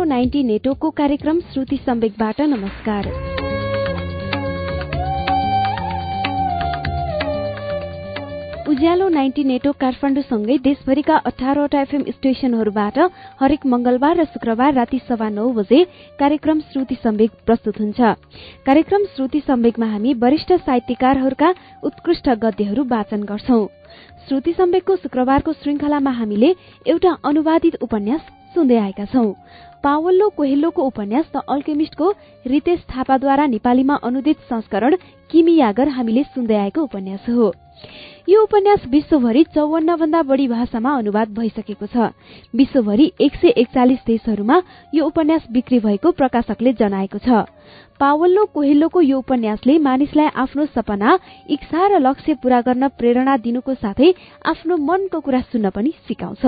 उज्यालो ninety नेटवर्कको कार्यक्रम श्रुति सम्वेकबाट नमस्कार। उज्यालो नाइन्टी नेटवर्क काठमाडौँसँगै देशभरिका अठारवटा एफएम स्टेशनहरूबाट हरेक मंगलबार र शुक्रबार राति सवा नौ बजे कार्यक्रम श्रुति सम्वेक प्रस्तुत हुन्छ। कार्यक्रम श्रुति सम्वेकमा हामी वरिष्ठ साहित्यकारहरूका उत्कृष्ट गद्यहरू वाचन गर्छौं। श्रुति सम्वेकको शुक्रबारको श्रृंखलामा हामीले एउटा अनुवादित उपन्यास सुन्दै आएका छौं। पावल्लो कोहेल्लोको उपन्यास द अल्केमिस्टको रितेश थापाद्वारा नेपालीमा अनुदित संस्करण किमी यागर हामीले सुन्दै आएको उपन्यास हो। यो उपन्यास विश्वभरि चौवन्न भन्दा बढ़ी भाषामा अनुवाद भइसकेको छ। विश्वभरि एक सय एकचालिस देशहरूमा यो उपन्यास बिक्री भएको प्रकाशकले जनाएको छ। पावल्लो कोहेल्लोको यो उपन्यासले मानिसलाई आफ्नो सपना इच्छा र लक्ष्य पूरा गर्न प्रेरणा दिनुको साथै आफ्नो मनको कुरा सुन्न पनि सिकाउँछ।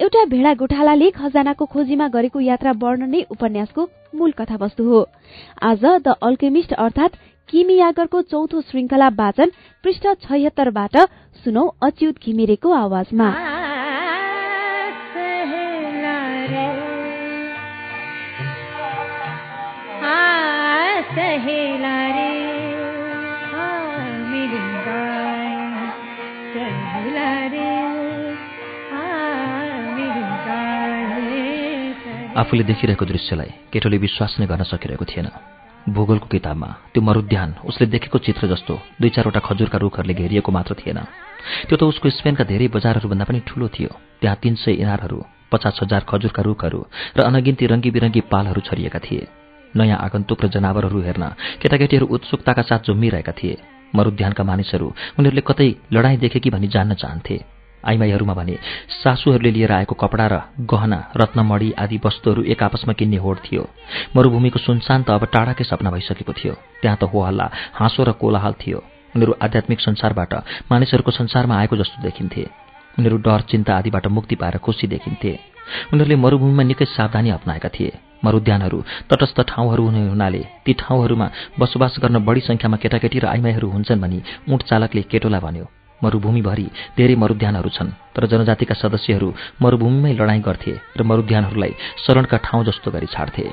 एउटा भेडा गोठालाले खजानाको खोजीमा गरेको यात्रा वर्णन नै उपन्यासको मूल कथावस्तु हो। आज द अल्केमिस्ट अर्थात किमी यागरको चौथो श्रृंखला वाचन पृष्ठ छयत्तरबाट सुनौ अच्युत घिमिरेको आवाजमा। आफूले देखिरहेको दृश्यलाई केटोले विश्वास नै गर्न सकिरहेको थिएन। भूगोलको किताबमा त्यो मरुद्यान उसले देखेको चित्र जस्तो दुई चारवटा खजुरका रुखहरूले घेरिएको मात्र थिएन। त्यो त उसको स्पेनका धेरै बजारहरूभन्दा पनि ठूलो थियो। त्यहाँ तीन सय इनारहरू पचास हजार खजुरका रुखहरू र अनगिन्ती रङ्गी बिरङ्गी पालहरू छरिएका थिए। नयाँ आगन्तुक र जनावरहरू हेर्न केटाकेटीहरू उत्सुकताका साथ जुम्मिरहेका थिए। मरुद्यानका मानिसहरू उनीहरूले कतै लडाईँ देखे कि भनी जान्न चाहन्थे। आइमाईहरूमा भने सासूहरूले लिएर आएको कपडा र गहना रत्नमणी आदि वस्तुहरू एक आपसमा किन्ने होड थियो। मरूभूमिको सुनसान त अब टाढाकै सपना भइसकेको थियो। त्यहाँ त हो हल्ला हाँसो र कोलाहल थियो। उनीहरू आध्यात्मिक संसारबाट मानिसहरूको संसारमा आएको जस्तो देखिन्थे। उनीहरू डर चिन्ता आदिबाट मुक्ति पाएर खुसी देखिन्थे। उनीहरूले मरूभूमिमा निकै सावधानी अप्नाएका थिए। मरुद्यानहरू तटस्थ ठाउँहरू हुने हुनाले ती ठाउँहरूमा बसोबास गर्न बढी संख्यामा केटाकेटी र आइमाईहरू हुन्छन् भनी ऊँट चालकले केटोलाई भन्यो। मरूभूमिभरि धेरै मरुद्यानहरू छन् तर जनजातिका सदस्यहरू मरूभूमिमै लडाईँ गर्थे र मरुद्यानहरूलाई शरणका ठाउँ जस्तो गरी छाड्थे।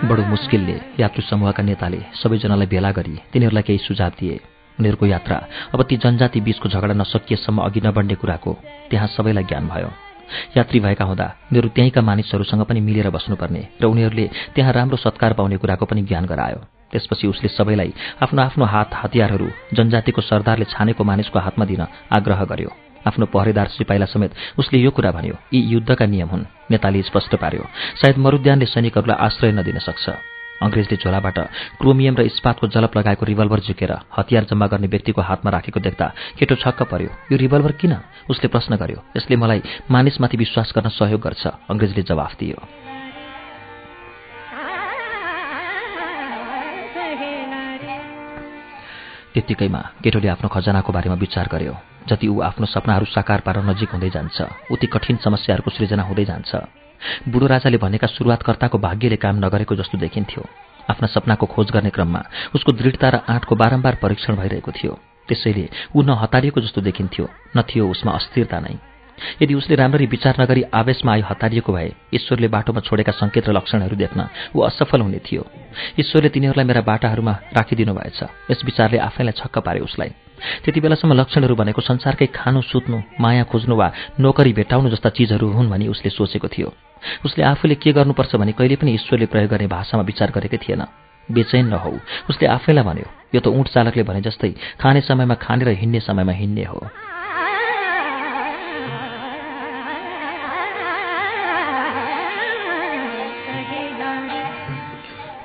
बडो मुस्किलले यात्रु समूहका नेताले सबैजनालाई भेला गरी तिनीहरूलाई केही सुझाव दिए। उनीहरूको यात्रा अब ती जनजाति बीचको झगडा नसकिएसम्म अघि नबढ्ने कुराको त्यहाँ सबैलाई ज्ञान भयो। यात्री भएका हुँदा उनीहरू त्यहीँका मानिसहरूसँग पनि मिलेर बस्नुपर्ने र उनीहरूले त्यहाँ राम्रो सत्कार पाउने कुराको पनि ज्ञान गरायो। त्यसपछि उसले सबैलाई आफ्नो आफ्नो हात हतियारहरू जनजातिको सरदारले छानेको मानिसको हातमा दिन आग्रह गर्यो। आफ्नो पहरेदार सिपाहीलाई समेत उसले यो कुरा भन्यो यी युद्धका नियम हुन् नेताले स्पष्ट पार्यो। सायद मरुद्यानले सैनिकहरूलाई आश्रय नदिन सक्छ। अङ्ग्रेजले झोलाबाट क्रोमियम र इस्पातको जलप लगाएको रिभल्भर झुकेर हतियार जम्मा गर्ने व्यक्तिको हातमा राखेको देख्दा केटो छक्क पर्यो। यो रिभल्भर किन? उसले प्रश्न गर्यो। यसले मलाई मानिसमाथि विश्वास गर्न सहयोग गर्छ अङ्ग्रेजले जवाफ दियो। त्यत्तिकैमा केटोले आफ्नो खजनाको बारेमा विचार गर्यो। जति ऊ आफ्नो सपनाहरू साकार पार नजिक हुँदै जान्छ उति कठिन समस्याहरूको सृजना हुँदै जान्छ। बुढो राजाले भनेका सुरुवातकर्ताको भाग्यले काम नगरेको जस्तो देखिन्थ्यो। आफ्ना सपनाको खोज गर्ने क्रममा उसको दृढता र आँटको बारम्बार परीक्षण भइरहेको थियो। त्यसैले ऊ न हतारिएको जस्तो देखिन्थ्यो न थियो उसमा अस्थिरता नै। यदि उसले राम्ररी विचार नगरी आवेशमा आयो हतारिएको भए ईश्वरले बाटोमा छोडेका सङ्केत र लक्षणहरू देख्न ऊ असफल हुने थियो। ईश्वरले तिनीहरूलाई मेरा बाटाहरूमा राखिदिनु भएछ। यस विचारले आफैलाई छक्क पारे उसलाई। त्यति बेलासम्म लक्षणहरू भनेको संसारकै खानु सुत्नु माया खोज्नु वा नोकरी भेटाउनु जस्ता चिजहरू हुन् भनी उसले सोचेको थियो। उसले आफूले के गर्नुपर्छ भने कहिले पनि ईश्वरले प्रयोग गर्ने भाषामा विचार गरेकै थिएन। बेचैन नहौ उसले आफैलाई भन्यो यो त ऊँट चालकले भने जस्तै खाने समयमा खाने र हिँड्ने समयमा हिँड्ने हो।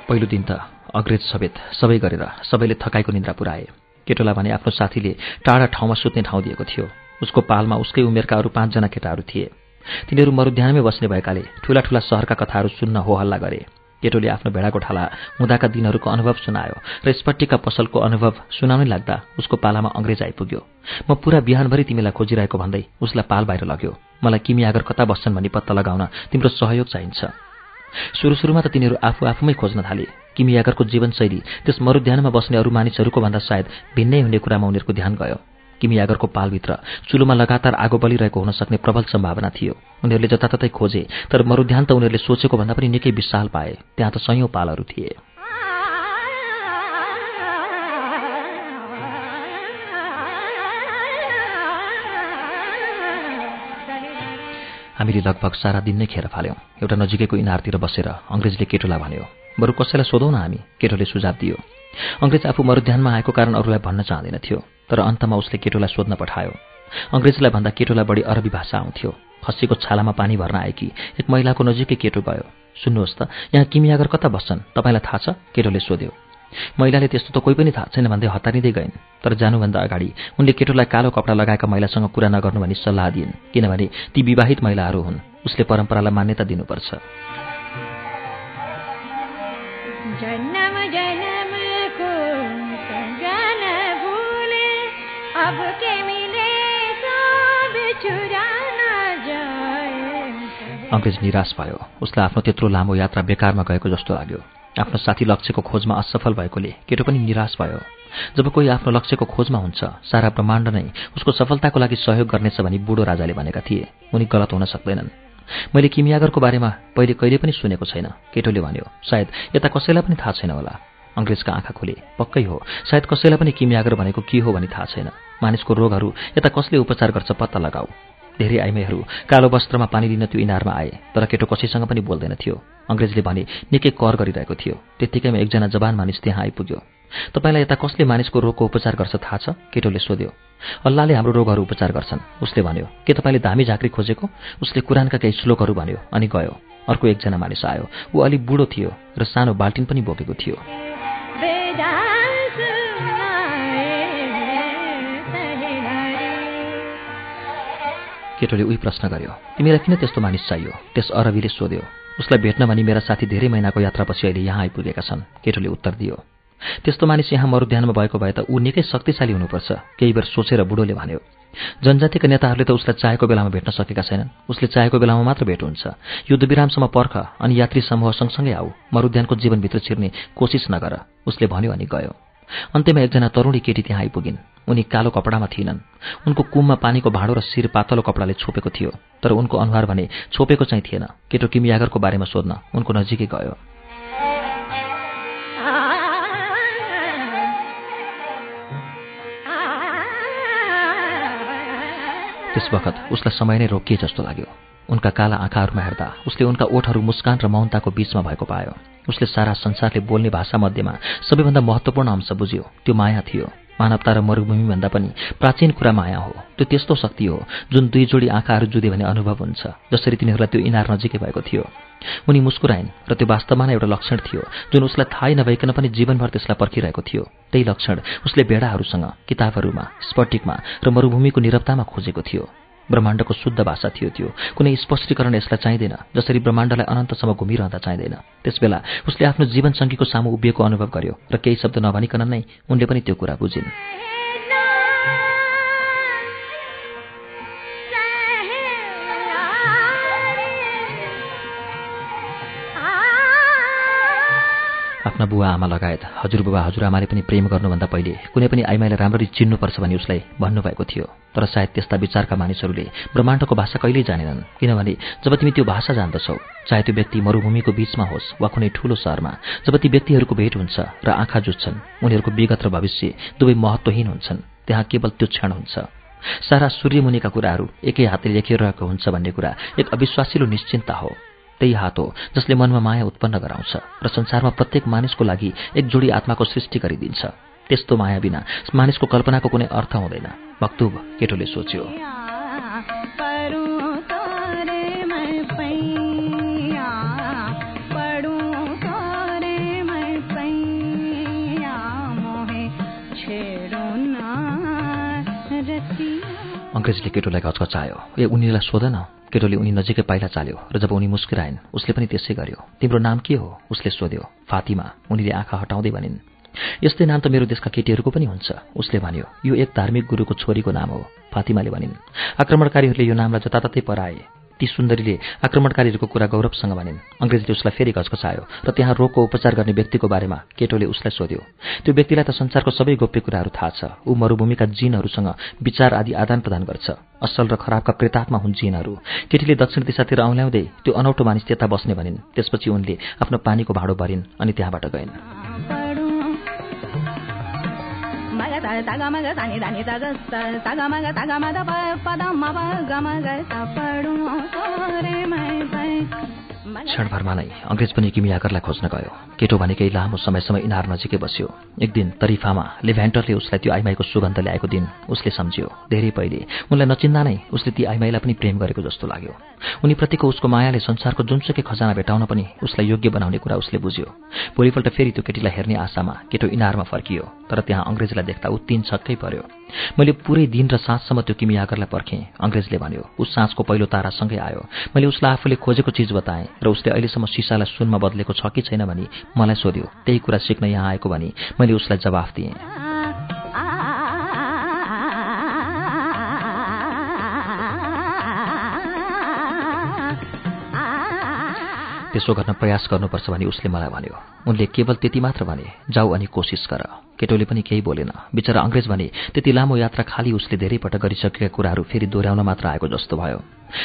पहिलो दिन त अग्रेज समेत सबै गरेर सबैले थकाइको निन्द्रा पुऱ्याए। केटोलाई भने आफ्नो साथीले टाढा ठाउँमा सुत्ने ठाउँ दिएको थियो। उसको पालमा उसकै उमेरका अरू पाँचजना केटाहरू थिए। तिनीहरू मरुध्यानमै बस्ने भएकाले ठूला ठूला सहरका कथाहरू सुन्न हो हल्ला गरे। केटोले आफ्नो भेडाको ठाला हुँदाका दिनहरूको अनुभव सुनायो र स्पट्टिका पसलको अनुभव सुनाउनै लाग्दा उसको पालामा अङ्ग्रेज आइपुग्यो। म पुरा बिहानभरि तिमीलाई खोजिरहेको भन्दै उसलाई पाल बाहिर लग्यो। मलाई किमी आगर कता बस्छन् भनी पत्ता लगाउन तिम्रो सहयोग चाहिन्छ। सुरु सुरुमा त तिनीहरू आफू आफूमै खोज्न थाले। किमियागरको जीवनशैली त्यस मरुध्यानमा बस्ने अरू मानिसहरूको भन्दा सायद भिन्नै हुने कुरामा उनीहरूको ध्यान गयो। किमी यागरको पालभित्र चुलोमा लगातार आगो बलिरहेको हुन सक्ने प्रबल सम्भावना थियो। उनीहरूले जताततै खोजे तर मरुध्यान त उनीहरूले सोचेको भन्दा पनि निकै विशाल पाए। त्यहाँ त सयौं पालहरू थिए। हामीले लगभग सारा दिन नै खेर फाल्यौँ। एउटा नजिकैको इनारतिर बसेर अङ्ग्रेजले केटोलाई भन्यो बरु कसैलाई सोधौँ न हामी? केटोले सुझाव दियो। अङ्ग्रेज आफू मरुध्यानमा आएको कारण अरूलाई भन्न चाहँदैन थियो तर अन्तमा उसले केटोलाई सोध्न पठायो। अङ्ग्रेजलाई भन्दा केटोलाई बढी अरबी भाषा आउँथ्यो। खसीको छालामा पानी भर्न आएकी एक महिलाको नजिकै केटो गयो। सुन्नुहोस् त यहाँ किमियागर कता बस्छन्? तपाईँलाई थाहा छ? केटोले सोध्यो। महिलाले त्यस्तो त कोही पनि थाहा छैन भन्दै हतारिँदै गइन्। तर जानुभन्दा अगाडि उनले केटोलाई कालो कपडा लगाएका महिलासँग कुरा नगर्नु भनी सल्लाह दिइन् किनभने ती विवाहित महिलाहरू हुन्। उसले परम्परालाई मान्यता दिनुपर्छ। अङ्ग्रेज निराश भयो। उसलाई आफ्नो त्यत्रो लामो यात्रा बेकारमा गएको जस्तो लाग्यो। आफ्नो साथी लक्ष्यको खोजमा असफल भएकोले केटो पनि निराश भयो। जब कोही आफ्नो लक्ष्यको खोजमा हुन्छ सारा ब्रह्माण्ड नै उसको सफलताको लागि सहयोग गर्नेछ भनी बुढो राजाले भनेका थिए। उनी गलत हुन सक्दैनन्। मैले किमियागरको बारेमा पहिले कहिले पनि सुनेको छैन केटोले भन्यो। सायद यता कसैलाई पनि थाहा छैन होला। अङ्ग्रेजका आँखा खुले। पक्कै हो सायद कसैलाई पनि किमियागर भनेको के हो भनी थाहा छैन। मानिसको रोगहरू यता कसले उपचार गर्छ पत्ता लगाऊ। धेरै आइमेहरू कालो वस्त्रमा पानी लिन त्यो इनारमा आए तर केटो कसैसँग पनि बोल्दैन थियो। अङ्ग्रेजले भने निकै कर गरिरहेको थियो। त्यत्तिकैमा एकजना जवान मानिस त्यहाँ आइपुग्यो। तपाईँलाई यता कसले मानिसको रोगको उपचार गर्छ थाहा छ? केटोले सोध्यो। अल्लाहले हाम्रो रोगहरू उपचार गर्छन्। उसले भन्यो। के तपाईँले धामी झाँक्री खोजेको? उसले कुरानका केही श्लोकहरू भन्यो अनि गयो। अर्को एकजना मानिस आयो। ऊ अलिक बुढो थियो र सानो बाल्टिन पनि बोकेको थियो। केटोले उही प्रश्न गर्यो तिमीलाई किन त्यस्तो मानिस चाहियो? त्यस अरबीले सोध्यो उसलाई भेट्न भनी मेरा साथी धेरै महिनाको यात्रापछि अहिले यहाँ आइपुगेका छन्। केटोले उत्तर दियो त्यस्तो मानिस यहाँ मरुध्यानमा भएको भए त ऊ निकै शक्तिशाली हुनुपर्छ। केही बेर सोचेर बुढोले भन्यो जनजातिका नेताहरूले त उसलाई चाहेको बेलामा भेट्न सकेका छैनन्। उसले चाहेको बेलामा मात्र भेट हुन्छ युद्धविरामसम्म पर्ख अनि यात्री समूह सँगसँगै आऊ। मरुध्यानको जीवनभित्र छिर्ने कोसिस नगर। उसले भन्यो अनि गयो। अन्त्यमा एकजना तरुणी केटी त्यहाँ आइपुगिन्। उनी कालो कपडामा थिएनन् उनको कुममा पानीको भाँडो र शिर पातलो कपडाले छोपेको थियो तर उनको अनुहार भने छोपेको चाहिँ थिएन। केटो किमियागरको बारेमा सोध्न उनको नजिकै गयो। त्यस वखत उसलाई समय नै रोकिए जस्तो लाग्यो। उनका काला आँखाहरूमा हेर्दा उसले उनका ओठहरू मुस्कान र मौनताको बीचमा भएको पायो। उसले सारा संसारले बोल्ने भाषा मध्येमा सबैभन्दा महत्त्वपूर्ण अंश बुझ्यो। त्यो माया थियो। मानवता र मरुभूमिभन्दा पनि प्राचीन कुरा माया हो। त्यो त्यस्तो शक्ति हो जुन दुई जोडी आँखाहरू जुधे भने अनुभव हुन्छ जसरी तिनीहरूलाई त्यो इनार नजिकै भएको थियो। उनी मुस्कुराइन् र त्यो वास्तवमा नै एउटा लक्षण थियो जुन उसलाई थाहै नभइकन पनि जीवनभर त्यसलाई पर्खिरहेको थियो। त्यही लक्षण उसले भेडाहरूसँग किताबहरूमा स्फटिकमा र मरुभूमिको निरवतामा खोजेको थियो। ब्रह्माण्डको शुद्ध भाषा थियो त्यो। कुनै स्पष्टीकरण यसलाई चाहिँदैन जसरी ब्रह्माण्डलाई अनन्तसम्म घुमिरहँदा चाहिँदैन। त्यसबेला उसले आफ्नो जीवनसङ्गीको सामु उभिएको अनुभव गर्यो र केही शब्द नभनिकन नै उनले पनि त्यो कुरा बुझिन्। आफ्ना बुवा आमा लगायत हजुरबुबा हजुरआमाले पनि प्रेम गर्नुभन्दा पहिले कुनै पनि आइमाईलाई राम्ररी चिन्नुपर्छ भनी उसलाई भन्नुभएको थियो। तर सायद त्यस्ता विचारका मानिसहरूले ब्रह्माण्डको भाषा कहिल्यै जानेनन् किनभने जब तिमी त्यो भाषा जान्दछौ चाहे त्यो व्यक्ति मरुभूमिको बीचमा होस् वा कुनै ठूलो सहरमा जब ती व्यक्तिहरूको भेट हुन्छ र आँखा जुत्छन् उनीहरूको विगत र भविष्य दुवै महत्वहीन हुन्छन् त्यहाँ केवल त्यो क्षण हुन्छ। सारा सूर्यमुनिका कुराहरू एकै हातले लेखिरहेको हुन्छ भन्ने कुरा एक अविश्वासिलो निश्चिन्ता हो। त्यही हात हो जसले मनमा माया उत्पन्न गराउँछ र संसारमा प्रत्येक मानिसको लागि एक जोडी आत्माको सृष्टि गरिदिन्छ। त्यस्तो माया बिना मानिसको कल्पनाको कुनै अर्थ हुँदैन। मक्तुब केटोले सोच्यो। अङ्ग्रेजले केटोलाई घचघचायो ए उनीलाई सोध न केटोले उनी नजिकै पाइला चाल्यो र जब उनी मुस्किराइन् उसले पनि त्यसै गर्यो। तिम्रो नाम के हो? उसले सोध्यो। फातिमा। उनीले आँखा हटाउँदै भनिन्। यस्तै नाम त मेरो देशका केटीहरूको पनि हुन्छ। उसले भन्यो यो एक धार्मिक गुरुको छोरीको नाम हो। फातिमाले भनिन् आक्रमणकारीहरूले यो नामलाई जताततै पराए। ती सुन्दरीले आक्रमणकारीहरूको कुरा गौरवसँग भनिन् अङ्ग्रेजले उसलाई फेरि घचघचायो र त्यहाँ रोगको उपचार गर्ने व्यक्तिको बारेमा केटोले उसलाई सोध्यो त्यो व्यक्तिलाई त संसारको सबै गोप्य कुराहरू थाहा छ। ऊ मरूभूमिका जिनहरूसँग विचार आदि आदान प्रदान गर्छ। असल र खराबका प्रेतात्मा हुन् जिनहरू। केटीले दक्षिण दिशातिर औँल्याउँदै त्यो अनौठो मानिस त्यता बस्ने भनिन्। त्यसपछि उनले आफ्नो पानीको भाँडो भरिन् अनि त्यहाँबाट गइन्। क्षणभरमा नै अङ्ग्रेज पनि किमियाकरलाई खोज्न गयो केटो भने केही लामो समयसम्म इनार नजिकै बस्यो एक दिन तरिफामा लेभ्यान्टरले उसलाई त्यो आइमाईको सुगन्ध ल्याएको दिन उसले सम्झ्यो धेरै पहिले उनलाई नचिन्दा नै उसले ती आइमाईलाई पनि प्रेम गरेको जस्तो लाग्यो उनीप्रतिको उसको मायाले संसारको जुनसुकै खजाना भेटाउन पनि उसलाई योग्य बनाउने कुरा उसले बुझ्यो। भोलिपल्ट फेरि त्यो केटीलाई हेर्ने आशामा केटो इनारमा फर्कियो तर त्यहाँ अङ्ग्रेजलाई देख्दा ऊ तीन छक्कै पर्यो। मैले पुरै दिन र साँझसम्म त्यो किमियाकरलाई पर्खेँ अङ्ग्रेजले भन्यो उस साँझको पहिलो तारासँगै आयो। मैले उसलाई आफूले खोजेको चिज बताएँ र उसले अहिलेसम्म सिसालाई सुनमा बदलेको छ कि छैन भनी मलाई सोध्यो। त्यही कुरा सिक्न यहाँ आएको भनी मैले उसलाई जवाफ दिएँ। त्यसो गर्न प्रयास गर्नुपर्छ भने उसले मलाई भन्यो। उनले केवल त्यति मात्र भने जाऊ अनि कोसिस गर। केटोले पनि केही बोलेन। बिचरा अङ्ग्रेज भने त्यति लामो यात्रा खाली उसले धेरैपटक गरिसकेका कुराहरू फेरि दोहोऱ्याउन मात्र आएको जस्तो भयो।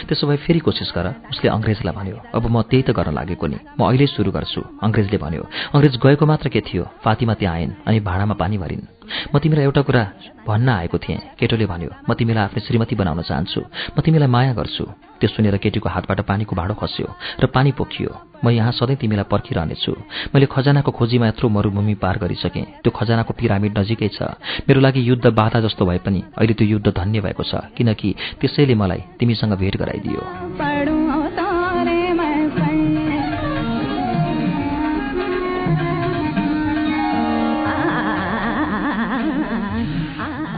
त्यसो भए फेरि कोसिस गर। उसले अङ्ग्रेजलाई भन्यो। अब म त्यही त गर्न लागेको नि। म अहिले सुरु गर्छु। अङ्ग्रेजले भन्यो। अङ्ग्रेज गएको मात्र के थियो? फातिमा त्यहाँ आइन् अनि भाँडामा पानी भरिन्। म तिमीलाई एउटा कुरा भन्न आएको थिएँ। केटोले भन्यो म तिमीलाई आफ्नो श्रीमती बनाउन चाहन्छु। म तिमीलाई माया गर्छु। त्यो सुनेर केटीको हातबाट पानीको भाँडो खस्यो र पानी पोखियो। म यहाँ सधैँ तिमीलाई पर्खिरहनेछु। मैले खजानाको खोजीमा यत्रो मरूभूमि पार गरिसकेँ। त्यो खजानाको पिरामिड नजिकै छ। मेरो लागि युद्ध बाधा जस्तो भए पनि अहिले त्यो युद्ध धन्य भएको छ। किनकि त्यसैले मलाई तिमीसँग भेट गराइदियो।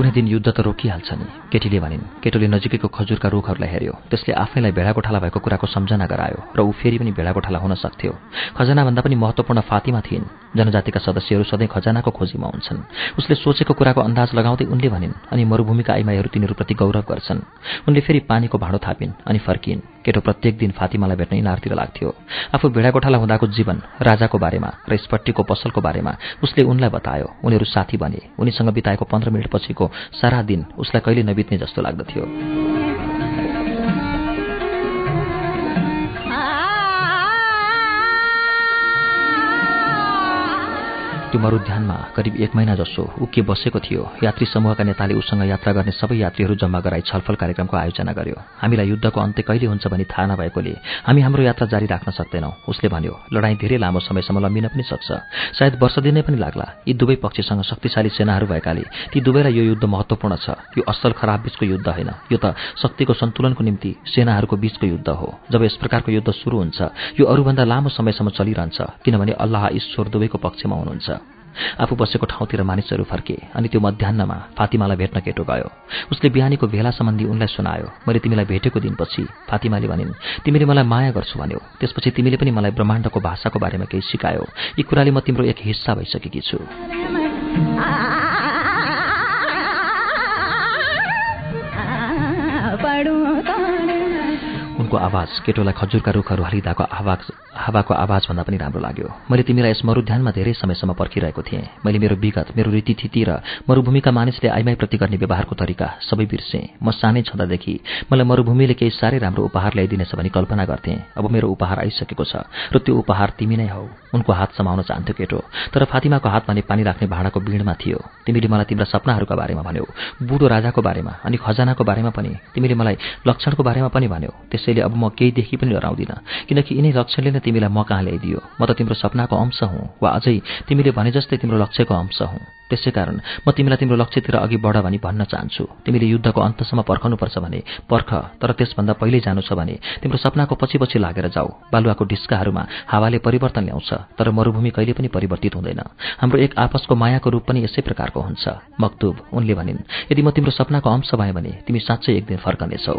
कुनै दिन युद्ध त रोकिहाल्छ नि। केटीले भनिन् केटोले नजिकैको खजुरका रुखहरूलाई हेऱ्यो। त्यसले आफैलाई भेडाकोठाला भएको कुराको सम्झना गरायो र ऊ फेरि पनि भेडाकोठाला हुन सक्थ्यो। खजनाभन्दा पनि महत्त्वपूर्ण फातिमा थिइन्। जनजातिका सदस्यहरू सधैँ खजानाको खोजीमा हुन्छन्। उसले सोचेको कुराको अन्दाज लगाउँदै उनले भनिन् अनि मरूभूमिका आइमाईहरू तिनीहरूप्रति गौरव गर्छन्। उनले फेरि पानीको भाँडो थापिन् अनि फर्किन्। केटो प्रत्येक दिन फातिमालाई भेट्न इनारतिर लाग्थ्यो। आफू भेडाकोठाला हुँदाको जीवन राजाको बारेमा र स्पट्टीको पसलको बारेमा उसले उनलाई बतायो। उनीहरू साथी बने। उनीसँग बिताएको पन्ध्र मिनटपछिको सारा दिन उसलाई कहिले नबित्ने जस्तो लाग्दथ्यो। त्यो मरुध्यानमा करिब एक महिना जसो उके बसेको थियो यात्री समूहका नेताले उसँग यात्रा गर्ने सबै यात्रीहरू जम्मा गराई छलफल कार्यक्रमको आयोजना गर्यो। हामीलाई युद्धको अन्त्य कहिले हुन्छ भनी थाहा नभएकोले हामी हाम्रो यात्रा जारी राख्न सक्दैनौँ उसले भन्यो लडाईँ धेरै लामो समयसम्म लम्बिन पनि सक्छ। सायद वर्ष दिन पनि लाग्ला। यी दुवै पक्षसँग शक्तिशाली सेनाहरू भएकाले ती दुवैलाई यो युद्ध महत्वपूर्ण छ। यो असल खराब बीचको युद्ध होइन। यो त शक्तिको सन्तुलनको निम्ति सेनाहरूको बीचको युद्ध हो। जब यस प्रकारको युद्ध सुरु हुन्छ यो अरूभन्दा लामो समयसम्म चलिरहन्छ किनभने अल्लाह ईश्वर दुवैको पक्षमा हुनुहुन्छ। आफू बसेको ठाउँतिर मानिसहरू फर्के अनि त्यो मध्याहमा फातिमालाई भेट्न केटो गयो। उसले बिहानीको भेला सम्बन्धी उनलाई सुनायो मैले तिमीलाई भेटेको दिनपछि फातिमाले भनिन् तिमीले मलाई माया गर्छु भन्यो। त्यसपछि तिमीले पनि मलाई ब्रह्माण्डको भाषाको बारेमा केही सिकायो। यी कुराले म तिम्रो एक हिस्सा भइसकेकी छु। उनको आवाज केटोलाई खजुरका रुखहरू हलिँदाको आवाज हावाको आवाजभन्दा पनि राम्रो लाग्यो। मैले तिमीलाई यस मरुध्यानमा धेरै समयसम्म पर्खिरहेको थिएँ। मैले मेरो विगत मेरो रीतिथिति र मरुभूमिका मानिसले आइमाईप्रति गर्ने व्यवहारको तरिका सबै बिर्सेँ। म सानै छँदादेखि मलाई मरुभूमिले केही साह्रै राम्रो उपहार ल्याइदिनेछ भनी कल्पना गर्थेँ। अब मेरो उपहार आइसकेको छ र त्यो उपहार तिमी नै हौ। उनको हात समाउन चाहन्थ्यो केटो तर फातिमाको हात भने पानी राख्ने भाँडाको बिँडमा थियो। तिमीले मलाई तिम्रा सपनाहरूका बारेमा भन्यौ बुढो राजाको बारेमा अनि खजानाको बारेमा पनि। तिमीले मलाई लक्षणको बारेमा पनि भन्यौ। त्यसैले अब म केहीदेखि पनि डराउँदिनँ किनकि यिनै लक्षणले नै तिमीलाई म कहाँ ल्याइदियो। म त तिम्रो सपनाको अंश हुँ वा अझै तिमीले भने जस्तै तिम्रो लक्ष्यको अंश हुँ। त्यसै कारण म तिमीलाई तिम्रो लक्ष्यतिर अघि बढ भनी भन्न चाहन्छु। तिमीले युद्धको अन्तसम्म पर्खनुपर्छ भने पर्ख तर त्यसभन्दा पहिल्यै जानु छ भने तिम्रो सपनाको पछि पछि लागेर जाऊ। बालुवाको ढिस्काहरूमा हावाले परिवर्तन ल्याउँछ तर मरूभूमि कहिले पनि परिवर्तित हुँदैन। हाम्रो एक आपसको मायाको रूप पनि यसै प्रकारको हुन्छ। मक्तुब उनले भनिन् यदि म तिम्रो सपनाको अंश भए भने तिमी साँच्चै एक दिन फर्कनेछौ।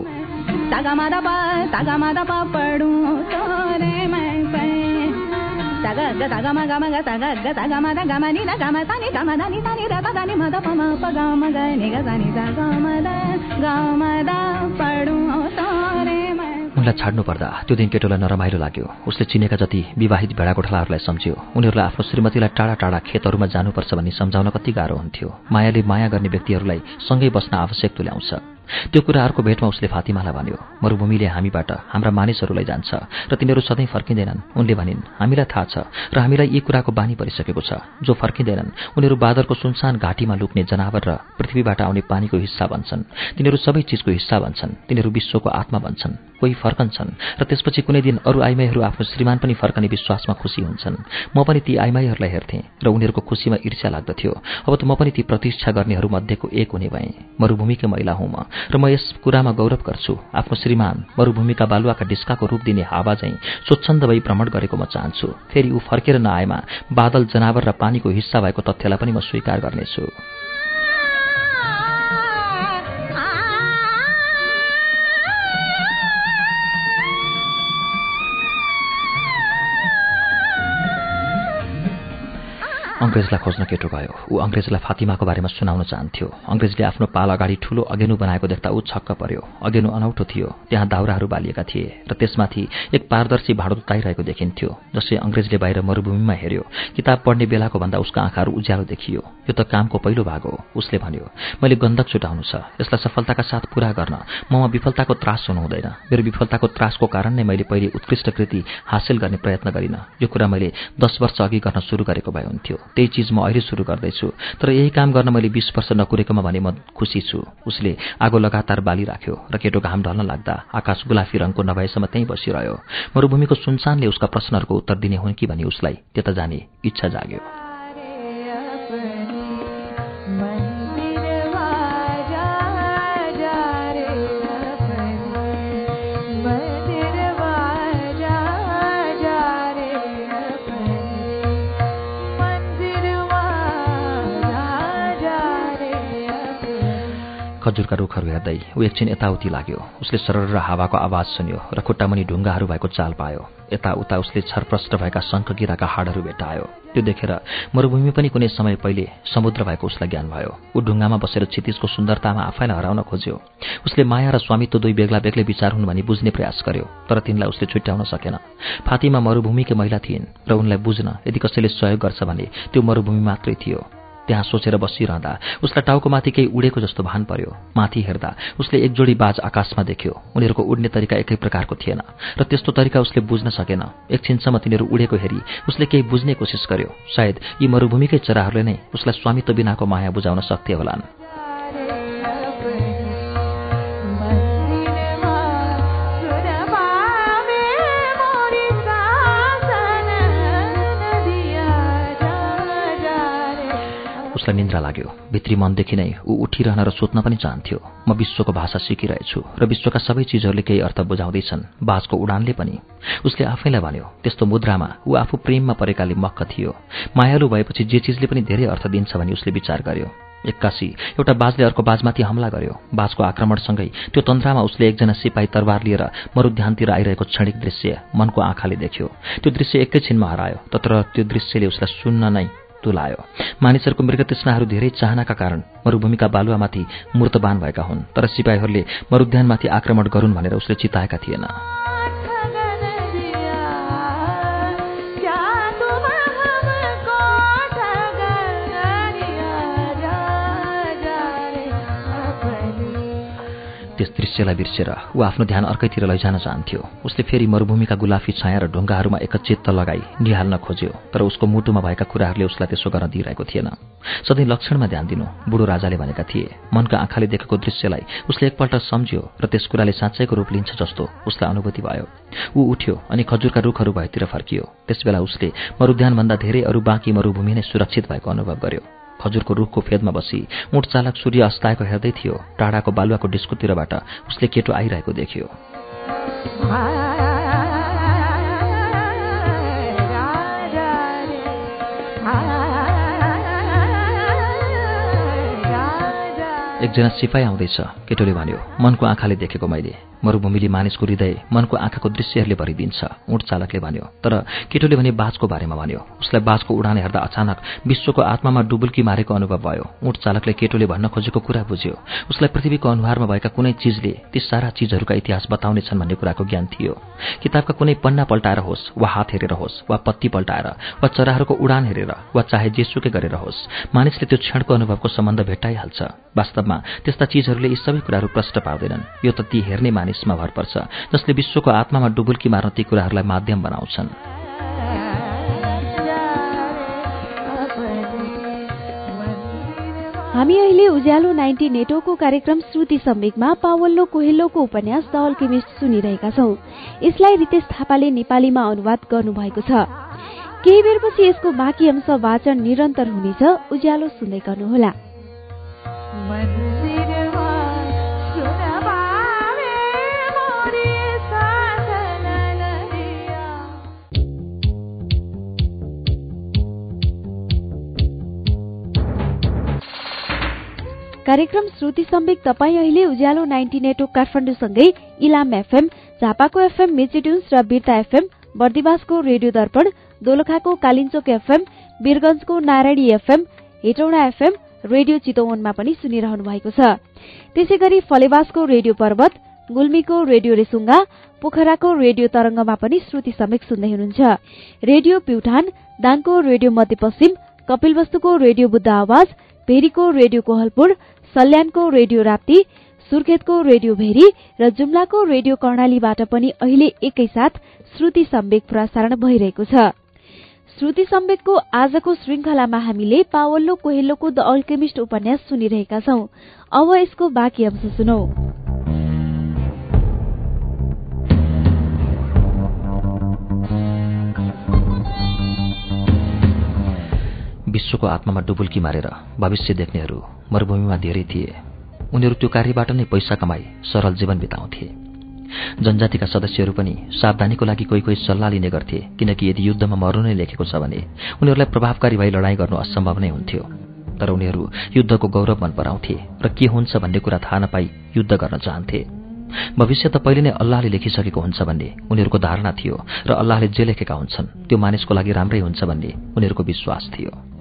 उनलाई छाड्नु पर्दा त्यो दिन केटोलाई नरमाइलो लाग्यो। उसले चिनेका जति विवाहित भेडागोठालाहरूलाई सम्झ्यो उनीहरूलाई आफ्नो श्रीमतीलाई टाढा टाढा खेतहरूमा जानुपर्छ भनी सम्झाउन कति गाह्रो हुन्थ्यो। मायाले माया गर्ने व्यक्तिहरूलाई सँगै बस्न आवश्यक तुल्याउँछ। त्यो कुराहरूको भेटमा उसले फातिमालाई भन्यो मरूभूमिले हामीबाट हाम्रा मानिसहरूलाई जान्छ र तिनीहरू सधैँ फर्किँदैनन्। उनले भनिन् हामीलाई थाहा छ र हामीलाई यी कुराको बानी परिसकेको छ। जो फर्किँदैनन् उनीहरू बादरको सुनसान घाँटीमा लुक्ने जनावर र पृथ्वीबाट आउने पानीको हिस्सा बन्छन्। तिनीहरू सबै चिजको हिस्सा बन्छन्। तिनीहरू विश्वको आत्मा बन्छन्। कोही फर्कन्छन् र त्यसपछि कुनै दिन अरू आइमाईहरू आफ्नो श्रीमान पनि फर्कने विश्वासमा खुसी हुन्छन्। म पनि ती आइमाईहरूलाई हेर्थेँ र उनीहरूको खुसीमा ईर्ष्या लाग्दथ्यो। अब त म पनि ती प्रतीक्षा गर्नेहरूमध्येको एक हुने भएँ। मरूभूमिकै महिला हुँ म र म यस कुरामा गौरव गर्छु। आफ्नो श्रीमान मरूभूमिका बालुवाका डिस्काको रूप दिने हावा चाहिँ स्वच्छन्द भई भ्रमण गरेको म चाहन्छु। फेरि ऊ फर्केर नआएमा बादल जनावर र पानीको हिस्सा भएको तथ्यलाई पनि म स्वीकार गर्नेछु। अङ्ग्रेजलाई खोज्न केटो गयो। ऊ अङ्ग्रेजलाई फातिमाको बारेमा सुनाउन चाहन्थ्यो। अङ्ग्रेजले आफ्नो पाल अगाडि ठूलो अगेनु बनाएको देख्दा ऊ छक्क पर्यो। अगेनु अनौठो थियो। त्यहाँ दाउराहरू बालिएका थिए र त्यसमाथि एक पारदर्शी भाँडो ताइरहेको देखिन्थ्यो जसले अङ्ग्रेजले बाहिर मरूभूमिमा हेऱ्यो। किताब पढ्ने बेलाको भन्दा उसका आँखाहरू उज्यालो देखियो। यो त कामको पहिलो भाग हो उसले भन्यो। मैले गन्धक छुटाउनु छ। यसलाई सफलताका साथ पूरा गर्न। ममा विफलताको त्रास हुनु हुँदैन। मेरो विफलताको त्रासको कारण नै मैले पहिले उत्कृष्ट कृति हासिल गर्ने प्रयत्न गरिनँ। यो कुरा मैले दस वर्ष अघि गर्न सुरु गरेको भए हुन्थ्यो। त्यही चिज म अहिले सुरु गर्दैछु। तर यही काम गर्न मैले बिस वर्ष नकुरेकोमा भने म खुसी छु। उसले आगो लगातार बालिराख्यो र केटो घाम ढल्न लाग्दा आकाश गुलाफी रङको नभएसम्म त्यहीँ बसिरह्यो। मरूभूमिको सुनसानले उसका प्रश्नहरूको उत्तर दिने हुन् कि भनी उसलाई त्यता जाने इच्छा जाग्यो। खजुरका रुखहरू हेर्दै ऊ एकछिन यताउति लाग्यो। उसले सरर र हावाको आवाज सुन्यो र खुट्टामुनि ढुङ्गाहरू भएको चाल पायो। यताउता उसले छरप्रष्ट भएका शङ्खगिराका हाडहरू भेटायो त्यो देखेर मरूभूमि पनि कुनै समय पहिले समुद्र भएको उसलाई ज्ञान भयो। ऊ ढुङ्गामा बसेर क्षितिजको सुन्दरतामा आफैलाई हराउन खोज्यो। उसले माया र स्वामित्व दुई बेग्ला बेग्लै विचार हुन् भनी बुझ्ने प्रयास गर्यो तर तिनलाई उसले छुट्याउन सकेन। फातीमा मरूभूमिकै महिला थिइन् र उनलाई बुझ्न यदि कसैले सहयोग गर्छ भने त्यो मरूभूमि मात्रै थियो। त्यहाँ सोचेर बसिरहँदा उसलाई टाउकोमाथि केही उडेको जस्तो भान पर्यो। माथि हेर्दा उसले एक जोडी बाज आकाशमा देख्यो। उनीहरूको उड्ने तरिका एकै प्रकारको थिएन र त्यस्तो तरिका उसले बुझ्न सकेन। एकछिनसम्म तिनीहरू उडेको हेरी उसले केही बुझ्ने कोसिस गर्यो। सायद यी मरूभूमिकै चराहरूले नै उसलाई स्वामित्व बिनाको माया बुझाउन सक्थे होलान्। उसलाई निन्द्रा लाग्यो। भित्री मनदेखि नै ऊ उठिरहन र सोध्न पनि चाहन्थ्यो म विश्वको भाषा सिकिरहेछु र विश्वका सबै चिजहरूले केही अर्थ बुझाउँदैछन्। बाजको उडानले पनि। उसले आफैलाई भन्यो त्यस्तो मुद्रामा ऊ आफू प्रेममा परेकाले मक्ख थियो। मायालु भएपछि जे चिजले पनि धेरै अर्थ दिन्छ भनी उसले विचार गर्यो। एक्कासी एउटा बाजले अर्को बाजमाथि हमला गर्यो। बाजको आक्रमणसँगै त्यो तन्त्रामा उसले एकजना सिपाही तरबार लिएर मरुध्यानतिर आइरहेको क्षणिक दृश्य मनको आँखाले देख्यो। त्यो दृश्य एकैछिनमा हरायो तर त्यो दृश्यले उसलाई सुन्न नै तुलायो मानिसहरूको मृगतृष्णाहरू धेरै चाहनाका कारण मरूभूमिका बालुवामाथि मूर्तबान भएका हुन् तर सिपाहीहरूले मरुद्यानमाथि आक्रमण गरून् भनेर उसले चिताएका थिएन। त्यस दृश्यलाई बिर्सेर ऊ आफ्नो ध्यान अर्कैतिर लैजान चाहन्थ्यो। उसले फेरि मरूभूमिका गुलाफी छाया र ढुङ्गाहरूमा एकचित्त लगाई निहाल्न खोज्यो तर उसको मुटुमा भएका कुराहरूले उसलाई त्यसो गर्न दिइरहेको थिएन। सधैँ लक्षणमा ध्यान दिनु बुढो राजाले भनेका थिए। मनका आँखाले देखेको दृश्यलाई उसले एकपल्ट सम्झ्यो र त्यस कुराले साँच्चैको रूप लिन्छ जस्तो उसलाई अनुभूति भयो। ऊ उठ्यो अनि खजुरका रुखहरू भएतिर फर्कियो। त्यसबेला उसले मरुद्यानभन्दा धेरै अरू बाँकी मरूभूमि नै सुरक्षित भएको अनुभव गर्यो। खजुरको रुखको फेदमा बसी। उठ चालक सूर्य अस्ताएको हेर्दै थियो टाढाको बालुवाको डिस्कोतिरबाट। उसले केटो आइरहेको देख्यो। एकजना सिपाही आउँदैछ केटोले भन्यो मनको आँखाले देखेको मैले। मरुभूमिले मानिसको हृदय मनको आँखाको दृश्यहरूले भरिदिन्छ उठ चालकले भन्यो। तर केटोले भने बाजको बारेमा भन्यो। उसलाई बाजको उडान हेर्दा अचानक विश्वको आत्मामा डुबुल्की मारेको अनुभव भयो। उठ चालकले केटोले भन्न खोजेको कुरा बुझ्यो। उसलाई पृथ्वीको अनुहारमा भएका कुनै चिजले ती सारा चिजहरूका इतिहास बताउनेछन् भन्ने कुराको ज्ञान थियो। किताबका कुनै पन्ना पल्टाएर होस् वा हात हेरेर होस् वा पत्ती पल्टाएर वा चराहरूको उडान हेरेर वा चाहे जेसुकै गरेर होस् मानिसले त्यो क्षणको अनुभवको सम्बन्ध भेटाइहाल्छ वास्तवमा त्यस्ता चिजहरूले यी सबै कुराहरू प्रष्ट पाउँदैनन् यो त ती हेर्ने मानिसमा भर पर्छ जसले विश्वको आत्मामा डुबुल्की मार्न ती कुराहरूलाई माध्यम बनाउँछन्। हामी अहिले उज्यालो नाइन्टी नेटवर्कको कार्यक्रम श्रुति सम्वेकमा पावल्लो कोहेल्लोको उपन्यास द अल्केमिस्ट सुनिरहेका छौं। यसलाई रितेश थापाले नेपालीमा अनुवाद गर्नुभएको छ। केही बेरपछि यसको बाँकी अंश वाचन निरन्तर हुनेछ। उज्यालो सुन्दै गर्नुहोला। कार्यक्रम श्रुति सम्वेक तपाईँ अहिले उज्यालो नाइन्टी नेटवर्क काठमाडौँसँगै इलाम एफएम झापाको एफएम मेचिट्युन्स र बिर्ता एफएम बर्दिवासको रेडियो दर्पण दोलखाको Kalinchok FM वीरगंजको Narayani FM Hetauda FM radio चितवनमा पनि सुनिरहनु भएको छ। त्यसै गरी फलेवासको रेडियो पर्वत गुल्मीको रेडियो रेसुङ्गा पोखराको रेडियो तरंगमा पनि श्रुति समेक सुन्दै हुनुहुन्छ। रेडियो प्युठान दाङको रेडियो मध्यपश्चिम कपिलवस्तुको रेडियो बुद्ध आवाज भेरीको रेडियो कोहलपुर सल्यानको रेडियो राप्ती सुर्खेतको रेडियो भेरी र जुम्लाको रेडियो कर्णालीबाट पनि अहिले एकैसाथ श्रुति सम्वेक प्रसारण भइरहेको छ। श्रुति सम्वेकको आजको श्रृंखलामा हामीले पावल्लो कोहेल्लोको द अल्केमिस्ट उपन्यास सुनिरहेका छौं। अब यसको बाँकी अंश सुनौ। विश्वको आत्मामा डुबुल्की मारेर भविष्य देख्नेहरू मरूभूमिमा धेरै थिए। उनीहरू त्यो कार्यबाट नै पैसा कमाई सरल जीवन बिताउँथे। जनजातिका सदस्यहरू पनि सावधानीको लागि कोही कोही सल्लाह लिने गर्थे किनकि यदि युद्धमा मर्नु नै लेखेको छ भने उनीहरूलाई प्रभावकारी भई लडाईँ गर्नु असम्भव नै हुन्थ्यो। तर उनीहरू युद्धको गौरव मन पराउँथे र के हुन्छ भन्ने कुरा थाहा नपाई युद्ध गर्न चाहन्थे। भविष्य त पहिले नै अल्लाहले लेखिसकेको हुन्छ भन्ने उनीहरूको धारणा थियो र अल्लाहले जे लेखेका हुन्छन् त्यो मानिसको लागि राम्रै हुन्छ भन्ने उनीहरूको विश्वास थियो।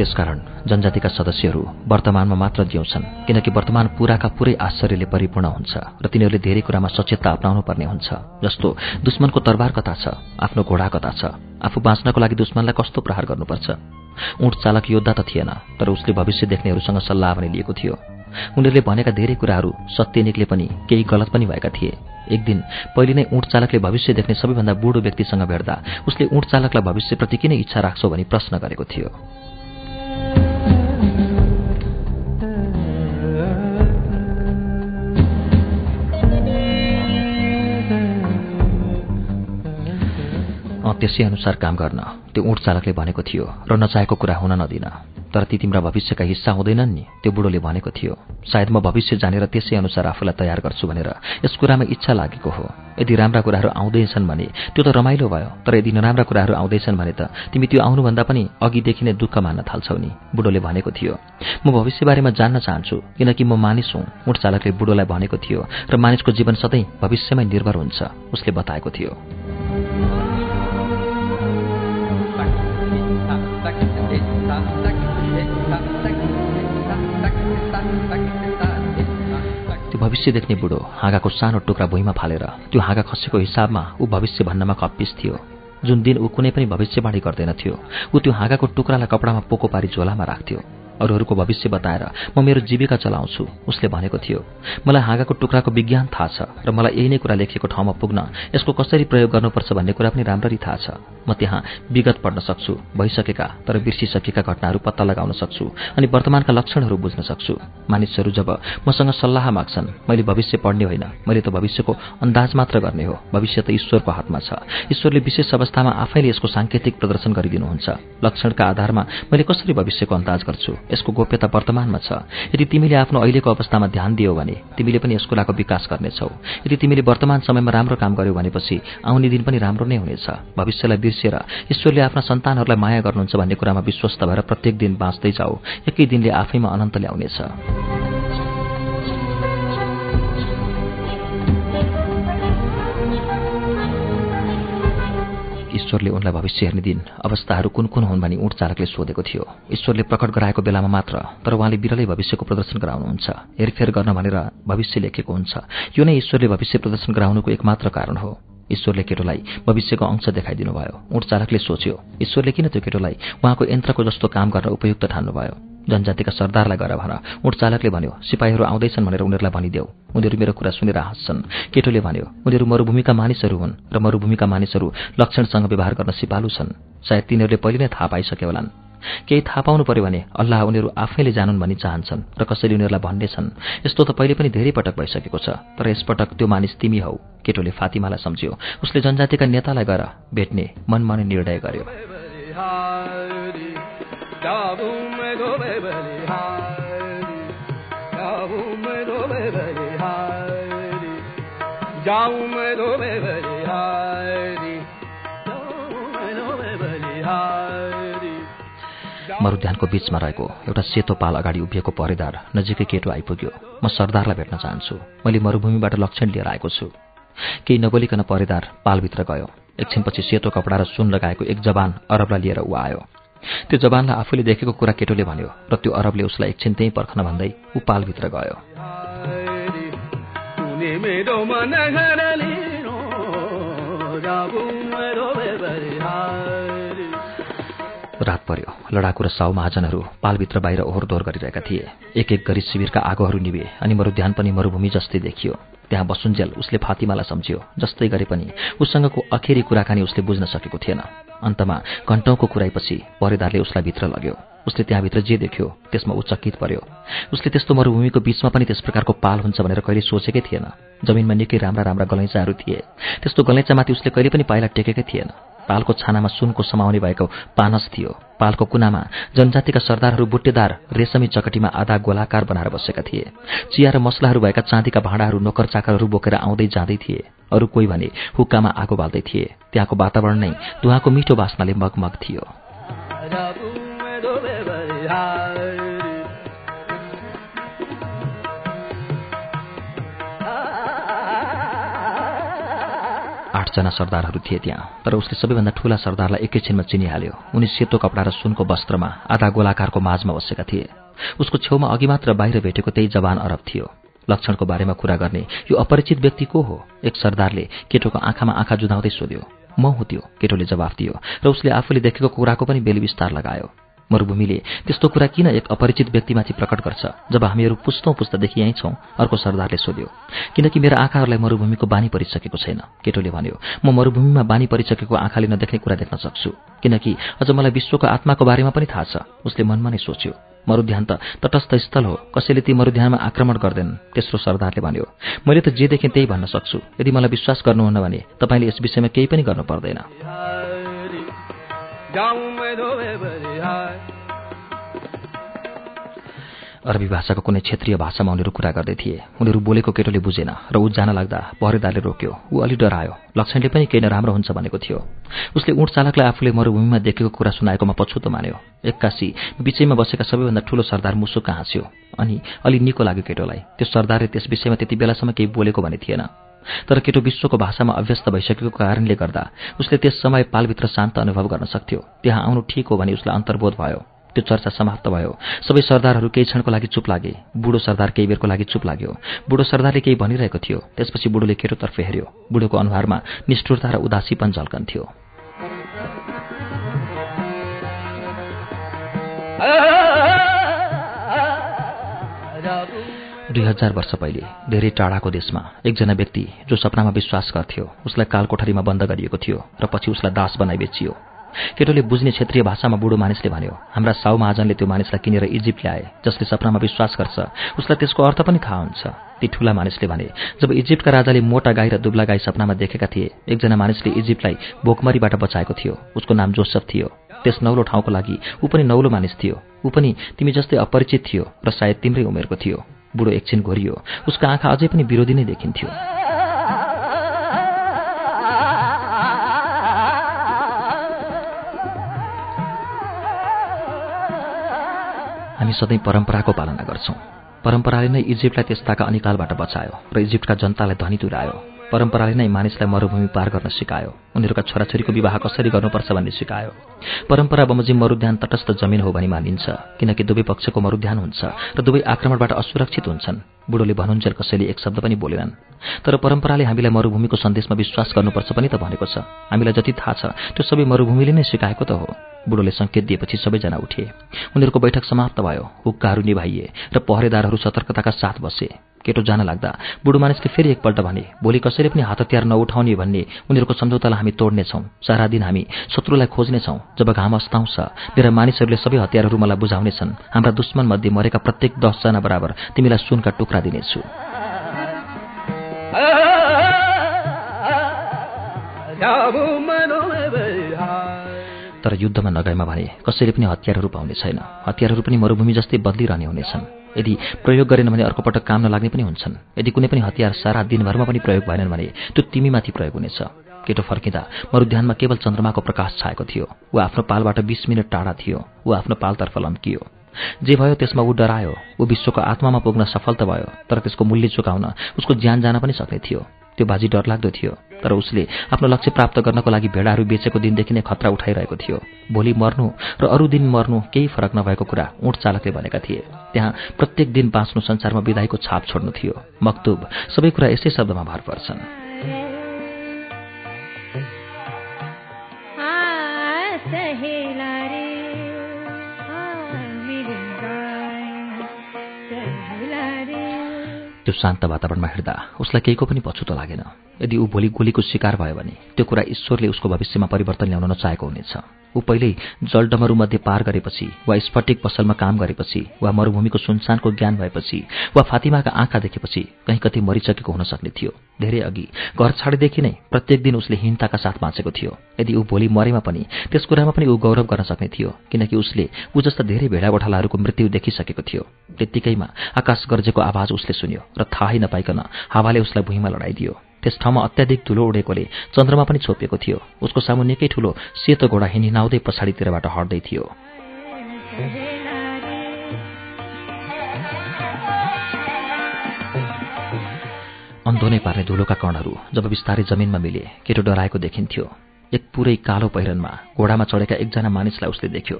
त्यसकारण जनजातिका सदस्यहरू वर्तमानमा मात्र जिउँछन् किनकि वर्तमान पुराका पुरै आश्चर्यले परिपूर्ण हुन्छ र तिनीहरूले धेरै कुरामा सचेतता अप्नाउनु पर्ने हुन्छ जस्तो दुश्मनको तरबार कता छ आफ्नो घोडा कता छ आफू बाँच्नको लागि दुश्मनलाई कस्तो प्रहार गर्नुपर्छ। ऊँट चालक योद्धा त थिएन तर उसले भविष्य देख्नेहरूसँग सल्लाह पनि लिएको थियो। उनीहरूले भनेका धेरै कुराहरू सत्य निक्ले पनि केही गलत पनि भएका थिए। एक दिन पहिले नै ऊँट चालकले भविष्य देख्ने सबैभन्दा बुढो व्यक्तिसँग भेट्दा उसले ऊँट चालकलाई भविष्यप्रति किन इच्छा राख्छौ भनी प्रश्न गरेको थियो। त्यसै अनुसार काम गर्न। त्यो ऊँट चालकले भनेको थियो र नचाहेको कुरा हुन नदिन। तर ती तिम्रा भविष्यका हिस्सा हुँदैनन् नि त्यो बुढोले भनेको थियो। सायद म भविष्य जानेर त्यसै अनुसार आफूलाई तयार गर्छु भनेर यस कुरामा इच्छा लागेको हो। यदि राम्रा कुराहरू आउँदैछन् भने त्यो त रमाइलो भयो। तर यदि नराम्रा कुराहरू आउँदैछन् भने त तिमी त्यो आउनुभन्दा पनि अघिदेखि नै दुःख मान्न थाल्छौ नि बुढोले भनेको थियो। म भविष्यबारेमा जान्न चाहन्छु किनकि म मानिस हुँ ऊँट चालकले बुढोलाई भनेको थियो र मानिसको जीवन सधैँ भविष्यमै निर्भर हुन्छ उसले बताएको थियो। भविष्य देख्ने बुढो हाँगाको सानो टुक्रा भुइँमा फालेर त्यो हाँगा खसेको हिसाबमा ऊ भविष्य भन्नमा कप्पिस थियो। जुन दिन ऊ कुनै पनि भविष्यवाणी गर्दैनथ्यो ऊ त्यो हाँगाको टुक्रालाई कपडामा पोको पारी झोलामा राख्थ्यो। अरूहरूको भविष्य बताएर म मेरो जीविका चलाउँछु उसले भनेको थियो। मलाई हाँगाको टुक्राको विज्ञान थाहा छ र मलाई यही नै कुरा लेखिएको ठाउँमा पुग्न यसको कसरी प्रयोग गर्नुपर्छ भन्ने कुरा पनि राम्ररी थाहा छ। म त्यहाँ विगत पढ्न सक्छु भइसकेका तर बिर्सिसकेका घटनाहरू पत्ता लगाउन सक्छु अनि वर्तमानका लक्षणहरू बुझ्न सक्छु। मानिसहरू जब मसँग सल्लाह माग्छन् मैले भविष्य पढ्ने होइन मैले त भविष्यको अन्दाज मात्र गर्ने हो भविष्य त ईश्वरको हातमा छ। ईश्वरले विशेष अवस्थामा आफैले यसको साङ्केतिक प्रदर्शन गरिदिनुहुन्छ। लक्षणका आधारमा मैले कसरी भविष्यको अन्दाज गर्छु? यसको गोप्यता वर्तमानमा छ। यदि तिमीले आफ्नो अहिलेको अवस्थामा ध्यान दियौ भने तिमीले पनि यस कुराको विकास गर्नेछौ। यदि तिमीले वर्तमान समयमा राम्रो काम गर्यौ भनेपछि आउने दिन पनि राम्रो नै हुनेछ। भविष्यलाई बिर्सिएर ईश्वरले आफ्ना सन्तानहरूलाई माया गर्नुहुन्छ भन्ने कुरामा विश्वस्त भएर प्रत्येक दिन बाँच्दै जाऊ। एकै दिनले आफैमा अनन्त ल्याउनेछ। ईश्वरले उनलाई भविष्य हेर्ने दिन अवस्थाहरू कुन कुन हुन् भनी उठ चालकले सोधेको थियो। ईश्वरले प्रकट गराएको बेलामा मात्र तर उहाँले बिरलै भविष्यको प्रदर्शन गराउनुहुन्छ। हेरफेर गर्न भनेर भविष्य लेखेको हुन्छ। यो नै ईश्वरले भविष्य प्रदर्शन गराउनुको एकमात्र कारण हो। ईश्वरले केटोलाई भविष्यको अंश देखाइदिनु भयो उठ चालकले सोच्यो ईश्वरले किन त्यो केटोलाई उहाँको यन्त्रको जस्तो काम गर्न उपयुक्त ठान्नुभयो? जनजातिका सरदारलाई गएर भन उठ चालकले भन्यो सिपाहीहरू आउँदैछन् भनेर उनीहरूलाई भनिदेऊ उनीहरू मेरो कुरा सुनेर हाँस्छन् केटोले भन्यो उनीहरू मरूभूमिका मानिसहरू हुन् र मरूभूमिका मानिसहरू लक्षणसँग व्यवहार गर्न सिपालु छन् सायद तिनीहरूले पहिले नै थाहा पाइसके होलान् केही थाहा पाउनु पर्यो भने अल्लाह उनीहरू आफैले जानुन् भनी चाहन्छन् र कसैले उनीहरूलाई भन्ने छन् यस्तो त पहिले पनि धेरै पटक भइसकेको छ तर यसपटक त्यो मानिस तिमी हौ केटोले फातिमालाई सम्झ्यो उसले जनजातिका नेतालाई गएर भेट्ने मनमा नै निर्णय गर्यो मरुध्यानको बीचमा रहेको एउटा सेतो पाल अगाडि उभिएको पहरेदार नजिकै केटो आइपुग्यो। म सरदारलाई भेट्न चाहन्छु। मैले मरुभूमिबाट लक्षण लिएर आएको छु। केही नबोलिकन पहरेदार पालभित्र गयो। एकछिनपछि सेतो कपडा र सुन लगाएको एक जवान अरबलाई लिएर ऊ आयो। त्यो जवानलाई आफूले देखेको कुरा केटोले भन्यो र त्यो अरबले उसलाई एकछिन त्यहीँ पर्खन भन्दै ऊ पालभित्र गयो। रात पर्यो। लडाकु र साउ महाजनहरू पालभित्र बाहिर ओहोर दोहोर गरिरहेका थिए। एक एक गरी शिविरका आगोहरू निभे अनि मरुध्यान पनि मरुभूमि जस्तै देखियो। त्यहाँ बसुन्जेल उसले फातिमालाई सम्झ्यो जस्तै गरे पनि उसँगको अखेरी कुराकानी उसले बुझ्न सकेको थिएन। अन्तमा घण्टौँको कुराइपछि परेदारले उसलाई भित्र लग्यो। उसले त्यहाँभित्र जे देख्यो त्यसमा ऊ चकित पर्यो। उसले त्यस्तो मरुभूमिको बीचमा पनि त्यस प्रकारको पाल हुन्छ भनेर कहिले सोचेकै थिएन। जमिनमा निकै राम्रा राम्रा गलैँचाहरू थिए। त्यस्तो गलैँचामाथि उसले कहिले पनि पाइला टेकेकै थिएन। पालको छानामा सुनको समाउने भएको पानस थियो। पालको कुनामा जनजातिका सरदारहरू बुट्टेदार रेशमी चकटीमा आधा गोलाकार बनाएर बसेका थिए। चिया र मसलाहरू भएका चाँदीका भाँडाहरू नोकर चाकरहरू बोकेर आउँदै जाँदै थिए। अरू कोही भने हुक्कामा आगो बाल्दै थिए। त्यहाँको वातावरण नै धुवाको मिठो बास्नाले मगमग थियो। आठजना सरदारहरू थिए त्यहाँ तर उसले सबैभन्दा ठूला सरदारलाई एकैछिनमा चिनिहाल्यो। उनी सेतो कपडा र सुनको वस्त्रमा आधा गोलाकारको माझमा बसेका थिए। उसको छेउमा अघि मात्र बाहिर भेटेको त्यही जवान अरब थियो। लक्षणको बारेमा कुरा गर्ने यो अपरिचित व्यक्ति को हो? एक सरदारले केटोको आँखामा आँखा जुधाउँदै सोध्यो। म हुँ त्यो केटोले जवाफ दियो र उसले आफूले देखेको कुराको पनि बेली विस्तार लगायो। मरुभूमिले त्यस्तो कुरा किन एक अपरिचित व्यक्तिमाथि प्रकट गर्छ? जब हामीहरू पुस्तौँ पुस्तादेखि यहीँ छौँ अर्को सरदारले सोध्यो किनकि मेरो आँखाहरूलाई मरुभूमिको बानी परिसकेको छैन? केटोले भन्यो म मरुभूमिमा बानी परिसकेको आँखाले नदेख्ने कुरा देख्न सक्छु किनकि अझ मलाई विश्वको आत्माको बारेमा पनि थाहा छ। उसले मनमा नै सोच्यो मरुध्यान त तटस्थ स्थल हो कसैले ती मरुध्यानमा आक्रमण गर्दैन? तेस्रो सरदारले भन्यो मैले त जे देखेँ त्यही भन्न सक्छु। यदि मलाई विश्वास गर्नुहुन्न भने तपाईँले यस विषयमा केही पनि गर्नु पर्दैन। अरबी भाषाको कुनै क्षेत्रीय भाषामा उनीहरू कुरा गर्दै थिए। उनीहरू बोलेको केटोले बुझेन र ऊ जान लाग्दा पहरेदारले रोक्यो। ऊ अलि डरायो। लक्षणले पनि केही नराम्रो हुन्छ भनेको थियो। उसले उठ चालकलाई आफूले मरुभूमिमा देखेको कुरा सुनाएकोमा पछुतो मान्यो। एक्कासी बिचैमा बसेका सबैभन्दा ठूलो सरदार मुसुक्क हाँस्यो अनि अलि निको लाग्यो केटोलाई। त्यो सरदारले त्यस विषयमा त्यति बेलासम्म केही बोलेको भने थिएन। तर केटो विश्वको भाषामा अभ्यस्त भइसकेको कारणले गर्दा उसले त्यस समय पालभित्र शान्त अनुभव गर्न सक्थ्यो। त्यहाँ आउनु ठिक हो भने उसलाई अन्तर्बोध भयो। त्यो चर्चा समाप्त भयो। सबै सरदारहरू केही क्षणको लागि चुप लागे। बुढो सरदार केही बेरको लागि चुप लाग्यो। बुढो सरदारले केही भनिरहेको थियो। त्यसपछि बुढोले केटोतर्फ हेऱ्यो। बुढोको अनुहारमा निष्ठुरता र उदासीपन झल्कन्थ्यो। दुई हजार वर्ष पहिले धेरै टाढाको देशमा एकजना व्यक्ति जो सपनामा विश्वास गर्थ्यो उसलाई कालकोठरीमा बन्द गरिएको थियो र पछि उसलाई दास बनाइ बेचियो। केटोले बुझ्ने क्षेत्रीय भाषामा बुढो मानिसले भन्यो हाम्रा साउ महाजनले त्यो मानिसलाई किनेर इजिप्ट ल्याए जसले सपनामा विश्वास गर्छ उसलाई त्यसको अर्थ पनि थाहा हुन्छ। ती ठूला मानिसले भने जब इजिप्टका राजाले मोटा गाई र दुब्ला गाई सपनामा देखेका थिए एकजना मानिसले इजिप्टलाई भोकमरीबाट बचाएको थियो उसको नाम जोसफ थियो। त्यस नौलो ठाउँको लागि ऊ पनि नौलो मानिस थियो ऊ पनि तिमी जस्तै अपरिचित थियो र सायद तिम्रै उमेरको थियो। बुढो एकछिन घोरियो। उसको आँखा अझै पनि विरोधी नै देखिन्थ्यो। हामी सधैँ परम्पराको पालना गर्छौँ। परम्पराले नै इजिप्टलाई त्यस्ताका अनिकालबाट बचायो र इजिप्टका जनतालाई धनी तुरायो परम्पराले नै मानिसलाई मरुभूमि पार गर्न सिकायो। उनीहरूका छोराछोरीको विवाह कसरी गर्नुपर्छ भन्ने सिकायो। परम्परा बमोजिम मरुद्यान तटस्थ जमिन हो भनी मानिन्छ किनकि दुवै पक्षको मरुद्यान हुन्छ र दुवै आक्रमणबाट असुरक्षित हुन्छन्। बुढोले भन्नुन्जेल कसैले एक शब्द पनि बोलेनन्। तर परम्पराले हामीलाई मरुभूमिको सन्देशमा विश्वास गर्नुपर्छ पनि त भनेको छ। हामीलाई जति थाहा छ त्यो सबै मरुभूमिले नै सिकाएको त हो। बुढोले सङ्केत दिएपछि सबैजना उठे। उनीहरूको बैठक समाप्त भयो। हुक्काहरू निभाइए र पहरेदारहरू सतर्कताका साथ बसे। केटो जान लाग्दा बुढो मानिसले फेरि एकपल्ट भने भोलि कसैले पनि हात हतियार नउठाउने भन्ने उनीहरूको सम्झौतालाई हामी तोड्नेछौँ। सारा दिन हामी शत्रुलाई खोज्नेछौँ जब घाम अस्ताउँछ। मेरा मानिसहरूले सबै हतियारहरू मलाई बुझाउनेछन्। हाम्रा दुश्मन मध्ये मरेका प्रत्येक दसजना बराबर तिमीलाई सुनका टुक्रा दिनेछु। तर युद्धमा नगएमा भने कसैले पनि हतियारहरू पाउने छैन। हतियारहरू पनि मरुभूमि जस्तै बदलिरहने हुनेछन्। यदि प्रयोग गरेन भने अर्को पटक काम नलाग्ने पनि हुन्छन्। यदि कुनै पनि हतियार सारा दिनभरमा पनि प्रयोग भएनन् भने त्यो तिमीमाथि प्रयोग हुनेछ। केटो फर्किँदा मरुध्यानमा केवल चन्द्रमाको प्रकाश छाएको थियो। ऊ आफ्नो पालबाट बिस मिनट टाढा थियो। ऊ आफ्नो पालतर्फ लम्कियो। जे भयो त्यसमा ऊ डरायो। ऊ विश्वको आत्मामा पुग्न सफल त भयो तर त्यसको मूल्य चुकाउन उसको ज्यान जान पनि सक्ने थियो। त्यो बाजी डरलाग्दो थियो। तर उसले आफ्नो लक्ष्य प्राप्त गर्नको लागि भेडाहरू बेचेको दिनदेखि नै खतरा उठाइरहेको थियो। भोलि मर्नु र अरू दिन मर्नु केही फरक नभएको कुरा ऊँट चालकले भनेका थिए। त्यहाँ प्रत्येक दिन बाँच्नु संसारमा विदाईको छाप छोड्नु थियो। मक्तुब सबै कुरा यसै शब्दमा भर पर्छन्। त्यो शान्त वातावरणमा हिँड्दा उसलाई केहीको पनि पछुतो लागेन। यदि ऊ भोलि गोलीको शिकार भयो भने त्यो कुरा ईश्वरले उसको भविष्यमा परिवर्तन ल्याउन नचाहेको हुनेछ। ऊ पहिल्यै जलडमरूमध्ये पार गरेपछि वा स्फटिक पसलमा काम गरेपछि वा मरुभूमिको सुनसानको ज्ञान भएपछि वा फातिमाका आँखा देखेपछि कहीँ कतै मरिसकेको हुन सक्ने थियो। धेरै अघि घर छाडेदेखि नै प्रत्येक दिन उसले हिंताका साथ बाँचेको थियो। यदि ऊ भोलि मरेमा पनि त्यस कुरामा पनि ऊ गौरव गर्न सक्ने थियो किनकि उसले ऊ जस्ता धेरै भेडा गोठालाहरूको मृत्यु देखिसकेको थियो। त्यत्तिकैमा आकाश गर्जेको आवाज उसले सुन्यो र थाहै नपाइकन हावाले उसलाई भुइँमा लडाइदियो। त्यस ठाउँमा अत्याधिक धुलो उडेकोले चन्द्रमा पनि छोपिएको थियो। उसको सामु निकै ठुलो सेतो घोडा हिँडिनाउँदै पछाडितिरबाट हट्दै थियो। अन्धो नै पार्ने धुलोका कणहरू जब बिस्तारै जमिनमा मिले केटो डराएको देखिन्थ्यो। एक पुरै कालो पहिरनमा घोडामा चढेका एकजना मानिसलाई उसले देख्यो।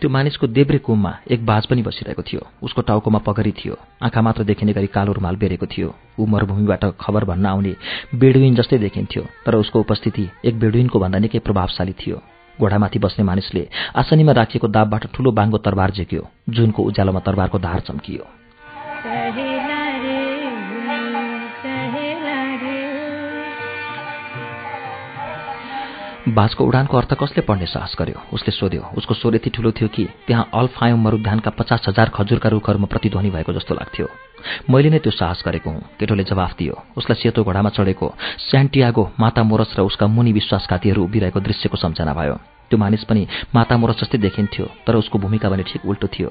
त्यो मानिसको देब्रे कुममा एक बाज पनि बसिरहेको थियो। उसको टाउकोमा पगरी थियो। आँखा मात्र देखिने गरी कालो रुमाल बेरेको थियो। ऊ मरुभूमिबाट खबर भन्न आउने बेडुइन जस्तै देखिन्थ्यो तर उसको उपस्थिति एक बेडुइनको भन्दा निकै प्रभावशाली थियो। घोडामाथि बस्ने मानिसले आसनीमा राखिएको दाबबाट ठूलो बाङ्गो तरबार झेक्यो। जुनको उज्यालोमा तरबारको धार चम्कियो। बाजको उडानको अर्थ कसले पढ्ने साहस गर्यो? उसले सोध्यो उसको स्वर यति ठुलो थियो कि त्यहाँ अल्फायम मरुद्यानका पचास हजार खजुरका रुखहरूमा प्रतिध्वनि भएको जस्तो लाग्थ्यो। मैले नै त्यो साहस गरेको हुँ केटोले जवाफ दियो। उसलाई सेतो घोडामा चढेको स्यान्टियागो माता मोरस र उसका मुनि विश्वासघातीहरू उभिरहेको दृश्यको सम्झना भयो। त्यो मानिस पनि माता मोरस जस्तै देखिन्थ्यो तर उसको भूमिका भने ठिक उल्टो थियो।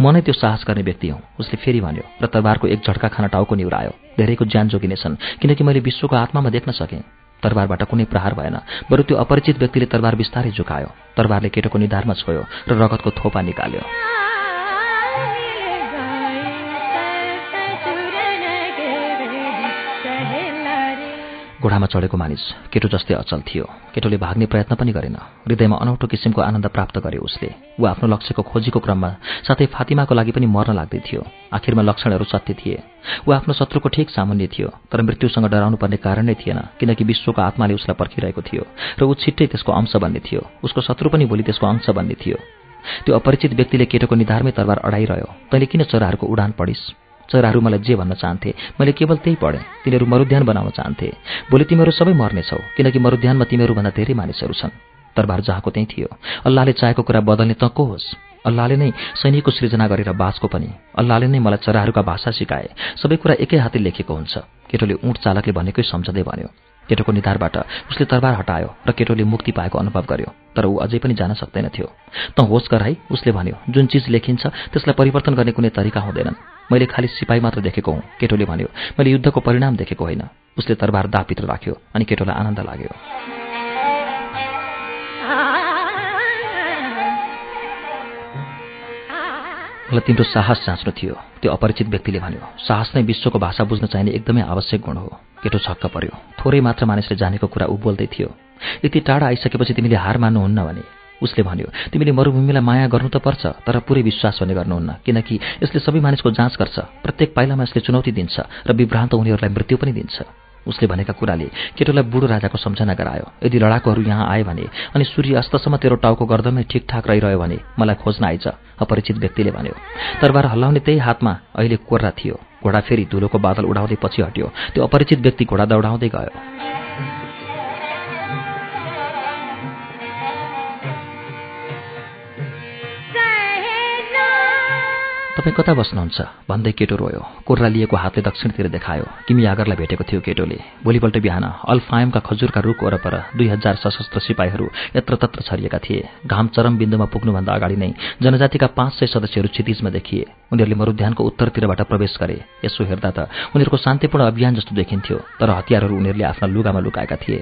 म नै त्यो साहस गर्ने व्यक्ति हुँ उसले फेरि भन्यो र तरबारको एक झट्का खाना टाउको निहुरायो। धेरैको ज्यान जोगिनेछन् किनकि मैले विश्वको आत्मामा देख्न सकेँ। तरबारबाट कुनै प्रहार भएन। बरु त्यो अपरिचित व्यक्तिले तरबार बिस्तारै झुकायो। तरबारले केटोको निधारमा छोयो र रगतको थोपा निकाल्यो। घोडामा चढेको मानिस केटो जस्तै अचल थियो। केटोले भाग्ने प्रयत्न पनि गरेन। हृदयमा अनौठो किसिमको आनन्द प्राप्त गर्यो उसले। ऊ आफ्नो लक्ष्यको खोजीको क्रममा साथै फातिमाको लागि पनि मर्न लाग्दै थियो। आखिरमा लक्षणहरू सत्य थिए। ऊ आफ्नो शत्रुको ठिक सामान्य थियो तर मृत्युसँग डराउनु पर्ने कारण नै थिएन किनकि विश्वको आत्माले उसलाई पर्खिरहेको थियो र ऊ छिट्टै त्यसको अंश बन्ने थियो। उसको शत्रु पनि भोलि त्यसको अंश बन्ने थियो। त्यो अपरिचित व्यक्तिले केटोको निधारमै तरबार अडाइरह्यो। तैँले किन चराहरूको उडान पढिस्? चराहरू मलाई जे भन्न चाहन्थे मैले केवल त्यही पढेँ। तिनीहरू मरुध्यान बनाउन चाहन्थे। भोलि तिमीहरू सबै मर्नेछौ किनकि मरुध्यानमा तिमीहरूभन्दा धेरै मानिसहरू छन्। तरबार जहाँको त्यहीँ थियो। अल्लाहले चाहेको कुरा बदल्ने त को होस्? अल्लाहले नै सैनिकको सृजना गरेर बाँसको पनि। अल्लाहले नै मलाई चराहरूका भाषा सिकाए। सबै कुरा एकै हातले लेखेको हुन्छ। केटोले ऊँट चालकले भनेकै सम्झँदै भन्यो। केटोको निधारबाट उसले तरबार हटायो र केटोले मुक्ति पाएको अनुभव गर्यो तर ऊ अझै पनि जान सक्दैनथ्यो। त होस गराई उसले भन्यो। जुन चिज लेखिन्छ त्यसलाई परिवर्तन गर्ने कुनै तरिका हुँदैनन्। मैले खालि सिपाही मात्र देखेको हुँ केटोले भन्यो। मैले युद्धको परिणाम देखेको होइन उसले तरबार दापित्र राख्यो अनि केटोलाई आनन्द लाग्यो। मलाई तिम्रो साहस जाँच्नु थियो। त्यो अपरिचित व्यक्तिले भन्यो साहस नै विश्वको भाषा बुझ्न चाहिने एकदमै आवश्यक गुण हो। केटो छक्क पर्यो। थोरै मात्र मानिसले जानेको कुरा ऊ बोल्दै थियो। यति टाढा आइसकेपछि तिमीले हार मान्नुहुन्न भने? उसले भन्यो तिमीले मरुभूमिलाई माया गर्नु त पर्छ तर पुरै विश्वास भने गर्नुहुन्न किनकि यसले सबै मानिसको जाँच गर्छ। प्रत्येक पाइलामा यसले चुनौती दिन्छ र विभ्रान्त उनीहरूलाई मृत्यु पनि दिन्छ। उसले भनेका कुराले केटोलाई बुढो राजाको सम्झना गरायो। यदि लडाकुहरू यहाँ आए भने अनि सूर्य अस्तसम्म तेरो टाउको गर्दमै ठिकठाक रहिरह्यो भने मलाई खोज्न आइज अपरिचित व्यक्तिले भन्यो। तरबार हल्लाउने त्यही हातमा अहिले कोर्रा थियो। घोडा फेरि धुलोको बादल उडाउँदै पछि हट्यो। त्यो अपरिचित व्यक्ति घोडा दौडाउँदै गयो। तपाईँ कता बस्नुहुन्छ? भन्दै केटो रोयो। कोर्रा लिएको हातले दक्षिणतिर देखायो। किमी आगरलाई भेटेको थियो केटोले। भोलिपल्ट बिहान अल्फायमका खजुरका रुख वरपर दुई हजार सशस्त्र सिपाहीहरू यत्रतत्र छरिएका थिए। घाम चरम बिन्दुमा पुग्नुभन्दा अगाडि नै जनजातिका पाँच सय सदस्यहरू क्षितिजमा देखिए। उनीहरूले मरुध्यानको उत्तरतिरबाट प्रवेश गरे। यसो हेर्दा त उनीहरूको शान्तिपूर्ण अभियान जस्तो देखिन्थ्यो तर हतियारहरू उनीहरूले आफ्ना लुगामा लुकाएका थिए।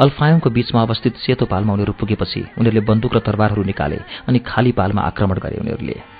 अल्फायमको बीचमा अवस्थित सेतो पालमा उनीहरू पुगेपछि उनीहरूले बन्दुक र तरबारहरू निकाले अनि खाली पालमा आक्रमण गरे उनीहरूले।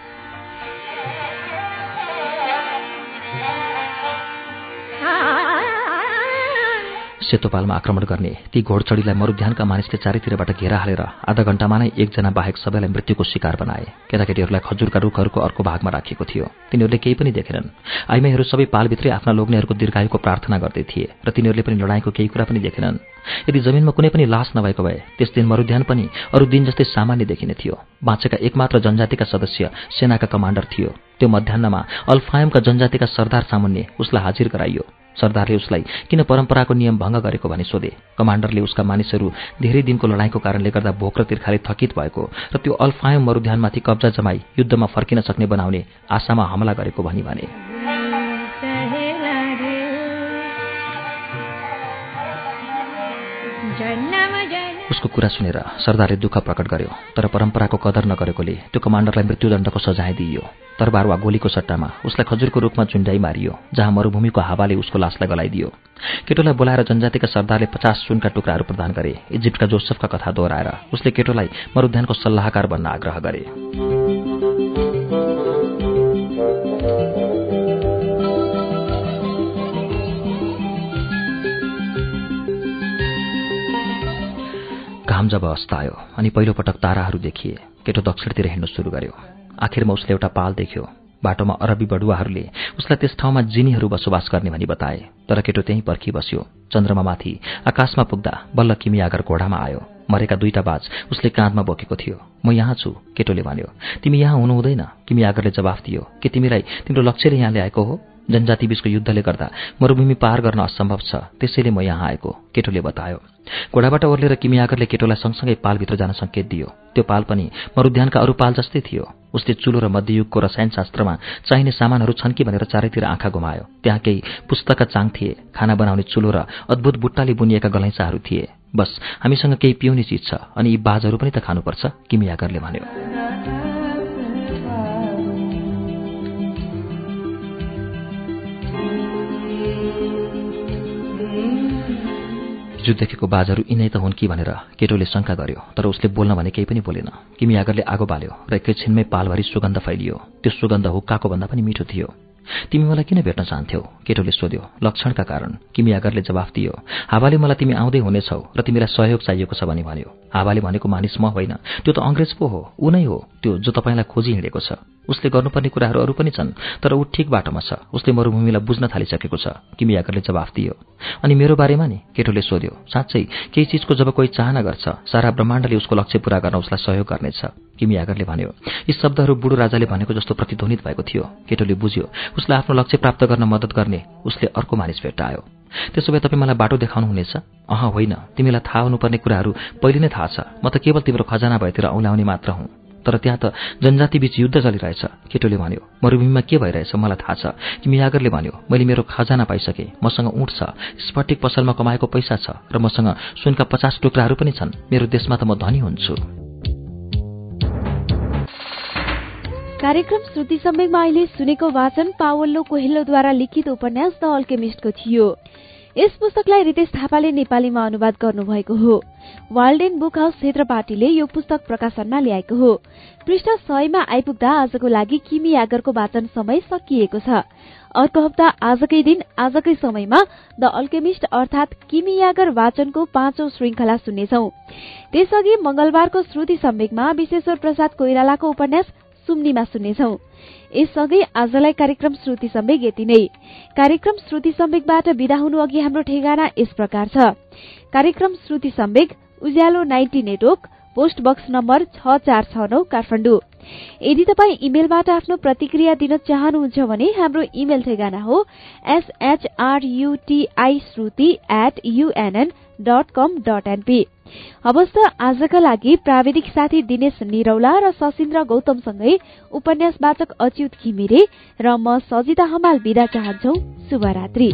सेतो पालमा आक्रमण गर्ने ती घोडचडीलाई मरुध्यानका मानिसले चारैतिरबाट घेरा हालेर आधा घण्टामा नै एकजना बाहेक सबैलाई मृत्युको शिकार बनाए। केटाकेटीहरूलाई खजुरका रुखहरूको अर्को भागमा राखिएको थियो। तिनीहरूले केही पनि देखेनन्। आइमाईहरू सबै पालभित्रै आफ्ना लोग्नेहरूको दीर्घायुको प्रार्थना गर्दै थिए र तिनीहरूले पनि लडाईँको केही कुरा पनि देखेनन्। यदि जमिनमा कुनै पनि लास नभएको भए त्यस दिन मरुध्यान पनि अरू दिन जस्तै सामान्य देखिने थियो। बाँचेका एकमात्र जनजातिका सदस्य सेनाका कमान्डर थियो। त्यो मध्याहमा अल्फायमका जनजातिका सरदार सामुन्ने उसलाई हाजिर गराइयो। सरदारले उसलाई किन परम्पराको नियम भङ्ग गरेको भनी सोधे। कमान्डरले उसका मानिसहरू धेरै दिनको लडाईँको कारणले गर्दा भोक र तिर्खाले थकित भएको र त्यो अल्फायम मरुध्यानमाथि कब्जा जमाई युद्धमा फर्किन सक्ने बनाउने आशामा हमला गरेको भनी भने। उसको कुरा सुनेर सरदारले दुःख प्रकट गर्यो तर परम्पराको कदर नगरेकोले त्यो कमान्डरलाई मृत्युदण्डको सजाय दिइयो। तरबार वा गोलीको सट्टामा उसलाई खजुरको रूपमा चुन्डाइ मारियो जहाँ मरुभूमिको हावाले उसको लासलाई गलाइदियो। केटोलाई बोलाएर जनजातिका सरदारले पचास सुनका टुक्राहरू प्रदान गरे इजिप्टका जोसफका कथा दोहोऱ्याएर उसले केटोलाई मरुध्यानको सल्लाहकार बन्न आग्रह गरे। घाम जब अस्तायो अनि पहिलोपटक ताराहरू देखिए केटो दक्षिणतिर हिँड्नु सुरु गर्यो। आखिरमा उसले एउटा पाल देख्यो। बाटोमा अरबी बडुवाहरूले उसलाई त्यस ठाउँमा जिनीहरू बसोबास गर्ने भनी बताए तर केटो त्यहीँ पर्खिबस्यो चन्द्रमामाथि आकाशमा पुग्दा बल्ल किमी आगर घोडामा आयो। मरेका दुईटा बाज उसले काँधमा बोकेको थियो। म यहाँ छु केटोले भन्यो। तिमी यहाँ हुनु हुँदैन किमी आगरले जवाफ दियो। कि तिमीलाई तिम्रो लक्ष्यले यहाँ ल्याएको हो? जनजाति बीचको युद्धले गर्दा मरुभूमि पार गर्न असम्भव छ। त्यसैले म यहाँ आएको केटोले बतायो। घोडाबाट ओर्लेर किमी आगरले केटोलाई सँगसँगै पालभित्र जान सङ्केत दियो। त्यो पाल पनि मरुध्यानका अरू पाल जस्तै थियो। उसले चुलो र मध्ययुगको रसायनशास्त्रमा चाहिने सामानहरू छन् कि भनेर चारैतिर आँखा घुमायो। त्यहाँ केही पुस्तकका चाङ थिए खाना बनाउने चुलो र अद्भुत बुट्टाले बुनिएका गलैँचाहरू थिए। बस हामीसँग केही पिउने चिज छ अनि यी बाजहरू पनि त खानुपर्छ किमी आगरले भन्यो। हिजो देखेको बाजहरू यिनै त हुन् कि भनेर केटोले शङ्का गर्यो तर उसले बोल्न भने केही पनि बोलेन। किमी आगरले आगो बाल्यो र एकैछिनमै पालभरि सुगन्ध फैलियो। त्यो सुगन्ध हुक्काको भन्दा पनि मिठो थियो। तिमी मलाई किन भेट्न चाहन्थ्यौ? केटोले सोध्यो। लक्षणका कारण। किमी आगरले जवाफ दियो हावाले मलाई तिमी आउँदै हुनेछौ र तिमीलाई सहयोग चाहिएको छ भने भन्यो। हावाले भनेको मानिस म होइन। त्यो त अङ्ग्रेज पो हो ऊ नै हो। त्यो जो तपाईँलाई खोजी हिँडेको छ। उसले गर्नुपर्ने कुराहरू अरू पनि छन् तर ऊ ठिक बाटोमा छ। उसले मरुभूमिलाई बुझ्न थालिसकेको छ। किमी आगरले जवाफ दियो। अनि मेरो बारेमा नि? केटोले सोध्यो। साँच्चै केही चिजको जब कोही चाहना गर्छ सारा ब्रह्माण्डले उसको लक्ष्य पूरा गर्न उसलाई सहयोग गर्नेछ। किमी आगरले भन्यो यी शब्दहरू बुढो राजाले भनेको जस्तो प्रतिध्वनित भएको थियो। केटोले बुझ्यो उसलाई आफ्नो लक्ष्य प्राप्त गर्न मद्दत गर्ने। उसले अर्को मानिस भेट्टायो त्यसो भए तपाईँ मलाई बाटो देखाउनुहुनेछ अह होइन। तिमीलाई थाहा हुनुपर्ने कुराहरू पहिले नै थाहा छ। म त केवल तिम्रो खजाना भएतिर औलाउने मात्र हुँ। तर त्यहाँ त जनजाति बीच युद्ध चलिरहेछ। केटोले भन्यो मरुभूमिमा के भइरहेछ? मलाई थाहा छ। कि मियागरले भन्यो मैले मेरो खजाना पाइसकेँ। मसँग उँट छ। स्फटिक पसलमा कमाएको पैसा छ र मसँग सुनका पचास टुक्राहरू पनि छन्। मेरो देशमा त म धनी हुन्छु। कार्यक्रम श्रुति सम्वेकमा अहिले सुनेको वाचन पावल्लो कोहेल्लोद्वारा लिखित उपन्यास द अल्केमिस्टको थियो। यस पुस्तकलाई रितेश थापाले नेपालीमा अनुवाद गर्नुभएको हो। वाल्डेन बुक हाउस क्षेत्रपाटीले यो पुस्तक प्रकाशनमा ल्याएको हो। पृष्ठ सयमा आइपुग्दा आजको लागि किमी यागरको वाचन समय सकिएको छ। अर्को हप्ता आजकै दिन आजकै समयमा द अल्केमिस्ट अर्थात किमी यागर वाचनको पाँचौं श्रृंखला सुन्नेछौ। त्यसअघि मंगलबारको श्रुति सम्वेकमा विश्वेश्वर प्रसाद कोइरालाको उपन्यास सुम्नीमा सुन्नेछौ। यससँगै आजलाई कार्यक्रम श्रुति सम्वेक यति नै। कार्यक्रम श्रुति सम्वेकबाट विदा हुनु अघि हाम्रो ठेगाना यस प्रकार छ। कार्यक्रम Shruti Sambeg Ujyaalo ninety network post box number छ चार छ नौ काठमाडौँ यदि तपाईँ इमेलबाट आफ्नो प्रतिक्रिया दिन चाहनुहुन्छ भने हाम्रो इमेल ठेगाना हो S H R U T I Shruti at U N N dot com dot N P हवस् त आजका लागि प्राविधिक साथी दिनेश निरौला र सशिन्द्र गौतमसँगै उपन्यास वाचक अच्युत घिमिरे र म सजिता हमाल विदा चाहन्छौ शुभरात्री